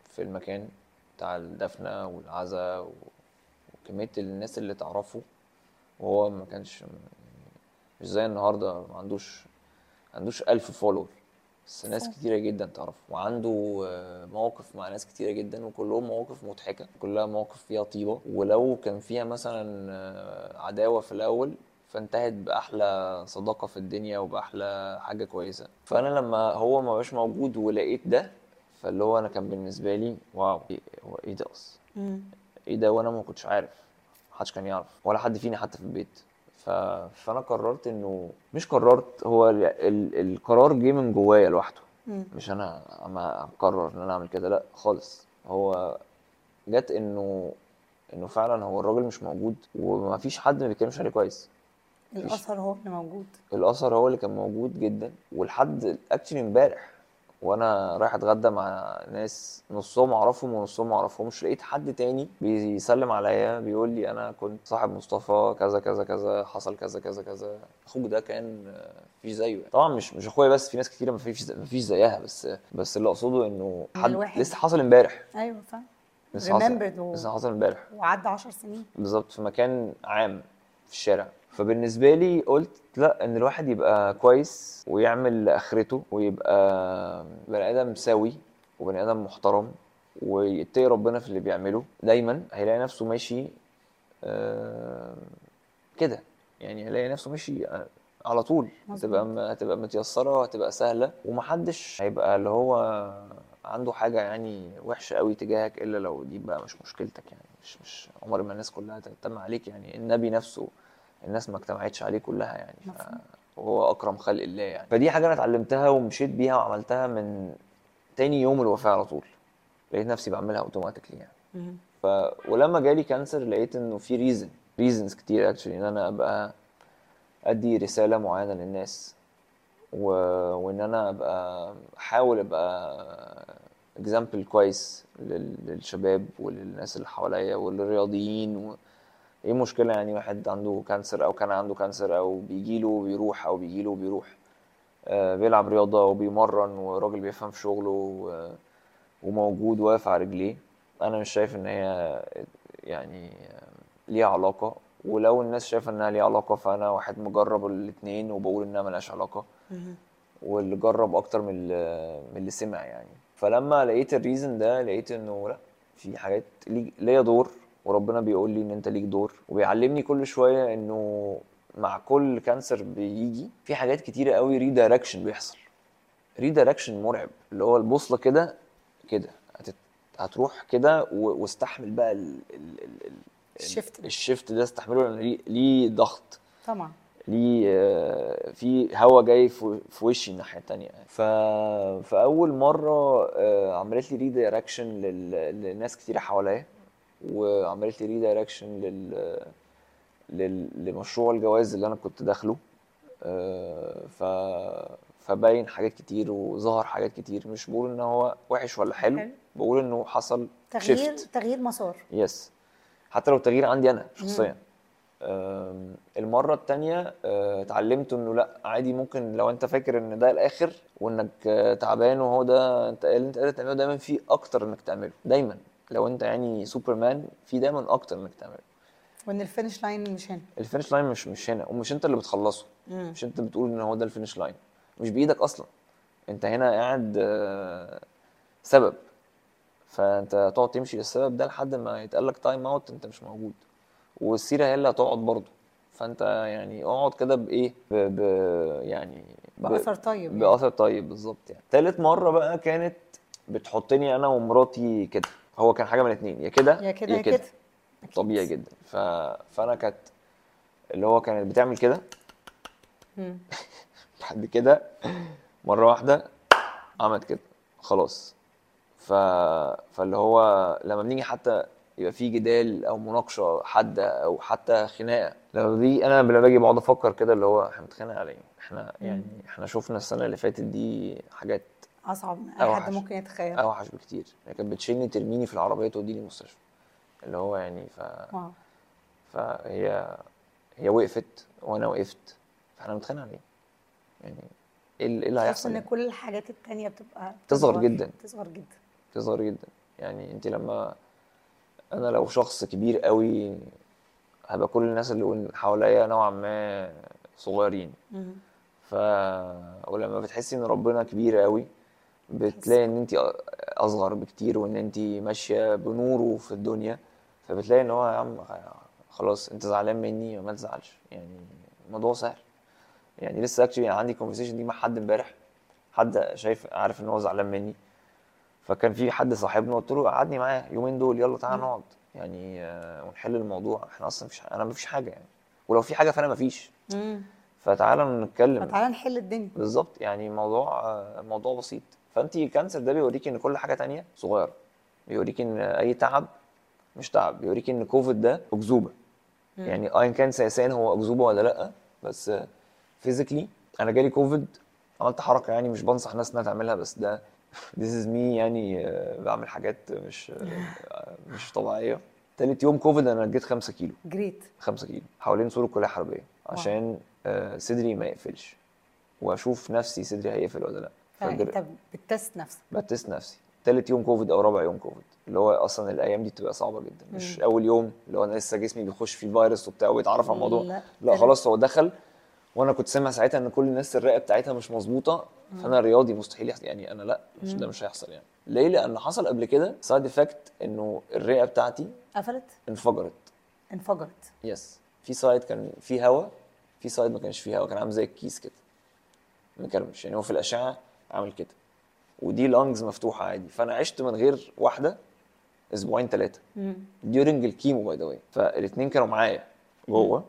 [SPEAKER 2] في المكان بتاع الدفنة والعزا و- وكمية الناس اللي تعرفه وهو ما كانش مش زي النهارده ما عندوش عندوش ألف follower بس ناس
[SPEAKER 1] صح.
[SPEAKER 2] كتيرة جدا تعرفه وعنده آه، مواقف مع ناس كتيرة جدا وكلهم مواقف مضحكة كلها مواقف فيها طيبة. ولو كان فيها مثلا آه، عداوة في الأول فانتهت بأحلى صداقة في الدنيا وبأحلى حاجة كويسة. فأنا لما هو ما بقاش موجود ولقيت ده فاللي هو أنا كان بالنسبة لي واو إيه هو إيه ده أصلا؟ إيه ده؟ وأنا ما كنتش عارف محدش كان يعرف ولا حد فينا حتى في البيت. فانا قررت انه مش قررت هو ال... ال... القرار جه من جوايا لوحده. مش أنا اما اقرر ان أنا اعمل كده لا خالص. هو جت انه انه فعلا هو الراجل مش موجود وما فيش حد ما بيتكلمش عليه كويس.
[SPEAKER 1] الأثر هو اللي موجود.
[SPEAKER 2] الأثر هو اللي كان موجود جدا ولحد اكشلي امبارح وأنا رايح اتغدى مع ناس نصهم اعرفهم ونصهم ما اعرفهمش لقيت حد تاني بيسلم عليا بيقول لي أنا كنت صاحب مصطفى كذا كذا كذا حصل كذا كذا كذا. أخوك ده كان مفيش زيه طبعا مش مش اخويا بس في ناس كتيره مفيش مفيش زيها بس بس اللي اقصده انه حد
[SPEAKER 1] الواحد-
[SPEAKER 2] لسه حاصل امبارح.
[SPEAKER 1] أيوه فاهم.
[SPEAKER 2] لسه لسه حاصل امبارح.
[SPEAKER 1] وعدى 10 سنين.
[SPEAKER 2] بالظبط في مكان عام في الشارع. فبالنسبة لي قلت لا إن الواحد يبقى كويس ويعمل لاخرته ويبقى بني آدم سوي وبني آدم محترم ويتقي ربنا في اللي بيعمله دايما هيلاقي نفسه ماشي آه، كده يعني هيلاقي نفسه ماشي آه، على طول. هتبقى هتبقى متيسرة وهتبقى سهلة ومحدش هيبقى اللي هو عنده حاجة يعني وحشة قوي تجاهك إلا لو دي بقى مش مشكلتك يعني مش مش عمر ما الناس كلها تجتمع عليك يعني النبي نفسه الناس ما اجتمعتش عليه كلها يعني ف... وهو أكرم خلق الله يعني. فدي حاجة أنا اتعلمتها ومشيت بيها وعملتها من تاني يوم الوفاة على طول. لقيت نفسي بعملها automatically يعني.
[SPEAKER 1] مم.
[SPEAKER 2] ف... ولما جالي cancer لقيت إنه في reason reasons كتير actually إن أنا أبقى أدي رسالة معينة للناس و... وإن أنا أبقى أحاول أبقى example كويس لل... للشباب وللناس اللي حواليا وللرياضيين و... إيه المشكلة يعني واحد عنده cancer أو كان عنده cancer أو بيجيله وبيروح أو بيجيله وبيروح آه، بيلعب رياضة وبيمرن وراجل بيفهم في شغله. وموجود واقف على رجليه. أنا مش شايف إن هي يعني ليها علاقة. ولو الناس شايفة إنها ليها علاقة فأنا واحد مجرب الاتنين وبقول إنها ملهاش
[SPEAKER 1] علاقة.
[SPEAKER 2] واللي جرب أكتر من اللي, من اللي سمع يعني. فلما لقيت الريزن ده لقيت إنه لأ في حاجات لي- ليا دور. وربنا بيقول لي إن أنت ليك دور. وبيعلمني كل شوية إنه مع كل cancer بيجي في حاجات كتيرة قوي redirection بيحصل. redirection مرعب. اللي هو البوصلة كده كده. هتت... هتروح كده و... واستحمل بقى ال... ال... ال... ال...
[SPEAKER 1] ال
[SPEAKER 2] shift. ده. استحمله. لأن ليه... ليه ضغط.
[SPEAKER 1] طبعا.
[SPEAKER 2] ليه آه، في هوا جاي في وشي الناحية التانية. ف... فأول مرة آه، عملت لي redirection لل... لناس كتير حواليا. وعملت لي redirection لل... لل... لمشروع الجواز اللي أنا كنت داخله. آه، ف فباين حاجات كتير وظهر حاجات كتير. مش بقول إن هو وحش ولا حلو
[SPEAKER 1] حلو.
[SPEAKER 2] بقول إنه حصل
[SPEAKER 1] تغيير
[SPEAKER 2] shift.
[SPEAKER 1] تغيير مسار.
[SPEAKER 2] yes حتى لو التغيير عندي أنا شخصيا. المرة التانية أه، اتعلمت إنه لأ عادي ممكن لو أنت فاكر إن ده الآخر وإنك تعبان وهو ده أنت اللي أنت قادر تعمله دايما في أكتر إنك تعمله دايما. لو انت يعني سوبرمان في دايما أكتر انك تعمله
[SPEAKER 1] وإن ال finish line مش هنا.
[SPEAKER 2] ال finish line مش مش هنا ومش انت اللي بتخلصه.
[SPEAKER 1] مم.
[SPEAKER 2] مش انت بتقول إن هو ده ال finish line. مش بإيدك أصلا. انت هنا قاعد أه، سبب. فانت تقعد تمشي للسبب ده لحد ما يتقال لك time out انت مش موجود. والسيرة هي اللي هتقعد برضه. فانت يعني اقعد كده بإيه؟ ب... ب... يعني ب...
[SPEAKER 1] بأثر طيب يعني.
[SPEAKER 2] بأثر طيب بالظبط يعني. تالت مرة بقى كانت بتحطني أنا ومراتي كده. هو كان حاجة من اتنين يا كده
[SPEAKER 1] يا كده يا كده.
[SPEAKER 2] طبيعي جدا. ف... فأنا كانت اللي هو كانت بتعمل كده. <laughs> بعد كده مرة واحدة عملت كده. خلاص. ف... فاللي هو لما بنيجي حتى يبقى في جدال أو مناقشة حاده أو حتى خناقة لما بيجي أنا لما باجي بقعد أفكر كده اللي هو إحنا بنتخانق على إيه؟ إحنا يعني إحنا شفنا السنة اللي فاتت دي حاجات
[SPEAKER 1] أصعب من اي حد. ممكن يتخيل
[SPEAKER 2] أوحش بكتير هي كانت بتشيلني ترميني في العربية توديني المستشفى اللي هو يعني ف...
[SPEAKER 1] واو
[SPEAKER 2] فهي هي وقفت وأنا وقفت فإحنا بنتخانق على إيه؟ يعني إيه اللي إيه اللي هيحصل
[SPEAKER 1] إن
[SPEAKER 2] يعني؟
[SPEAKER 1] كل الحاجات التانية بتبقى
[SPEAKER 2] تصغر جدا.
[SPEAKER 1] تصغر جدا
[SPEAKER 2] تصغر جدا يعني أنت لما أنا لو شخص كبير قوي هبقى كل الناس اللي حواليا نوعا ما صغيرين. ف ولما بتحسي إن ربنا كبير قوي بتلاقي إن انت أصغر بكتير وإن انت ماشية بنوره في الدنيا فبتلاقي إن هو يا عم خلاص أنت زعلان مني ما تزعلش. يعني الموضوع سهل. يعني لسه actually عندي conversation دي مع حد امبارح حد شايف عارف إن هو زعلان مني. فكان في حد صاحبنا قلت له قعدني معاه يومين دول يلا تعالى نقعد. يعني آه، ونحل الموضوع. إحنا أصلا مفيش أنا مفيش حاجة يعني. ولو في حاجة فأنا مفيش. فتعالى نتكلم.
[SPEAKER 1] فتعالى نحل الدنيا.
[SPEAKER 2] بالظبط. يعني موضوع آه، موضوع بسيط. فانت ال cancer ده بيوريكي إن كل حاجة تانية صغيرة. بيوريكي إن أي تعب مش تعب بيوريكي إن كوفيد ده أكذوبة. يعني أيا كان سياسيا هو أكذوبة ولا لأ بس physically أنا جالي كوفيد عملت حركة يعني مش بنصح الناس إنها تعملها بس ده <laughs> this is me يعني آه، بعمل حاجات مش آه، مش طبيعية. تالت يوم كوفيد أنا جريت 5 كيلو.
[SPEAKER 1] جريت.
[SPEAKER 2] 5 كيلو. حوالين سور الكلية الحربية. عشان آه، صدري ما يقفلش. وأشوف نفسي صدري هيقفل ولا لأ.
[SPEAKER 1] فانت ب test نفسك.
[SPEAKER 2] ب test نفسي. تالت يوم كوفيد أو رابع يوم كوفيد اللي هو أصلا الأيام دي بتبقى صعبة جدا. مش اول يوم اللي هو أنا لسه جسمي بيخش فيه الفيروس وبتاع وبيتعرف على الموضوع.
[SPEAKER 1] لا.
[SPEAKER 2] لا خلاص هو دخل وأنا كنت سامع ساعتها ان كل الناس الرئة بتاعتها مش مظبوطة فانا رياضي مستحيل يحصل. يعني أنا لا مش ده مش هيحصل يعني. ليه؟ لأن حصل قبل كده side effect انه الرئة بتاعتي
[SPEAKER 1] قفلت؟
[SPEAKER 2] انفجرت.
[SPEAKER 1] انفجرت.
[SPEAKER 2] yes في side كان فيه هواء في side ما كانش فيه هواء كان عامل زي الكيس كده. مكرمش يعني هو في الأشعة عامل كده. ودي lungs مفتوحة عادي. فأنا عشت من غير واحدة أسبوعين ثلاثة.
[SPEAKER 1] during
[SPEAKER 2] ال chemo by the way فالاثنين كانوا معايا جوه.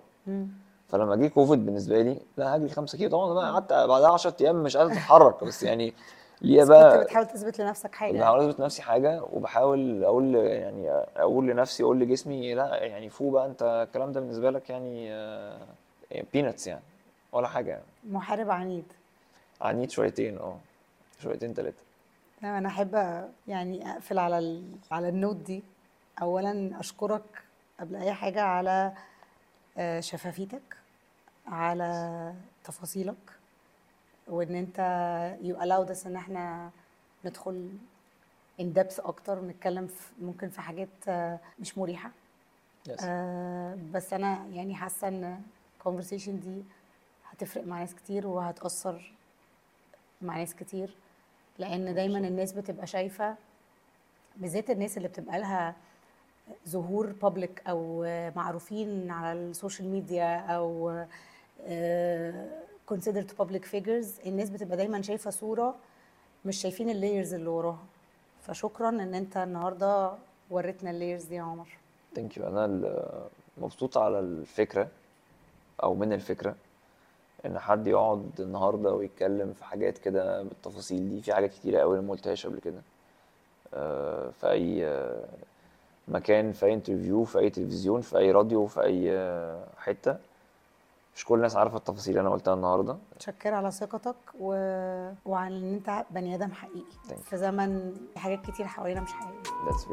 [SPEAKER 2] فلما جه كوفيد بالنسبة لي لا هجري 5 كيلو. طبعا بقى قعدت بعدها 10 أيام مش قادر أتحرك. بس يعني ليا
[SPEAKER 1] بس كنت
[SPEAKER 2] بقى
[SPEAKER 1] بتحاول تثبت لنفسك حاجة.
[SPEAKER 2] بحاول أثبت نفسي حاجة. وبحاول أقول يعني أقول لنفسي أقول لجسمي لا يعني فوق بقى أنت الكلام ده بالنسبة لك يعني بينتس يعني. ولا حاجة يعني.
[SPEAKER 1] محارب عنيد.
[SPEAKER 2] عنيد شويتين آه. شويتين ثلاثة
[SPEAKER 1] لا، أنا أحب يعني أقفل على ال... على النوت دي. اولا أشكرك قبل أي حاجة على آه، شفافيتك على تفاصيلك وإن أنت you allowed us إن إحنا ندخل in depth أكتر ونتكلم في ممكن في حاجات آه، مش مريحة.
[SPEAKER 2] يس
[SPEAKER 1] آه، بس أنا يعني حاسة إن conversation دي هتفرق مع ناس كتير وهتأثر مع ناس كتير. لأن دايما الناس بتبقى شايفة بالذات الناس اللي بتبقى لها ظهور بابليك أو معروفين على السوشيال ميديا أو considered public figures الناس بتبقى دايما شايفة صورة مش شايفين ال layers اللي وراها. فشكرا إن أنت النهارده وريتنا ال layers دي يا عمر.
[SPEAKER 2] thank you أنا مبسوط على الفكرة أو من الفكرة. إن حد يقعد النهارده ويتكلم في حاجات كده بالتفاصيل دي. في حاجات كتيرة قوي أنا ما قلتهاش قبل كده. آه، في أي آه، مكان في أي انترفيو في أي تلفزيون في أي راديو في أي آه، حتة. مش كل الناس عارفة التفاصيل اللي أنا قلتها النهارده.
[SPEAKER 1] شكر على ثقتك و... وعن إن أنت بني آدم حقيقي.
[SPEAKER 2] Thank
[SPEAKER 1] في زمن حاجات كتير حوالينا مش حقيقية.
[SPEAKER 2] That's.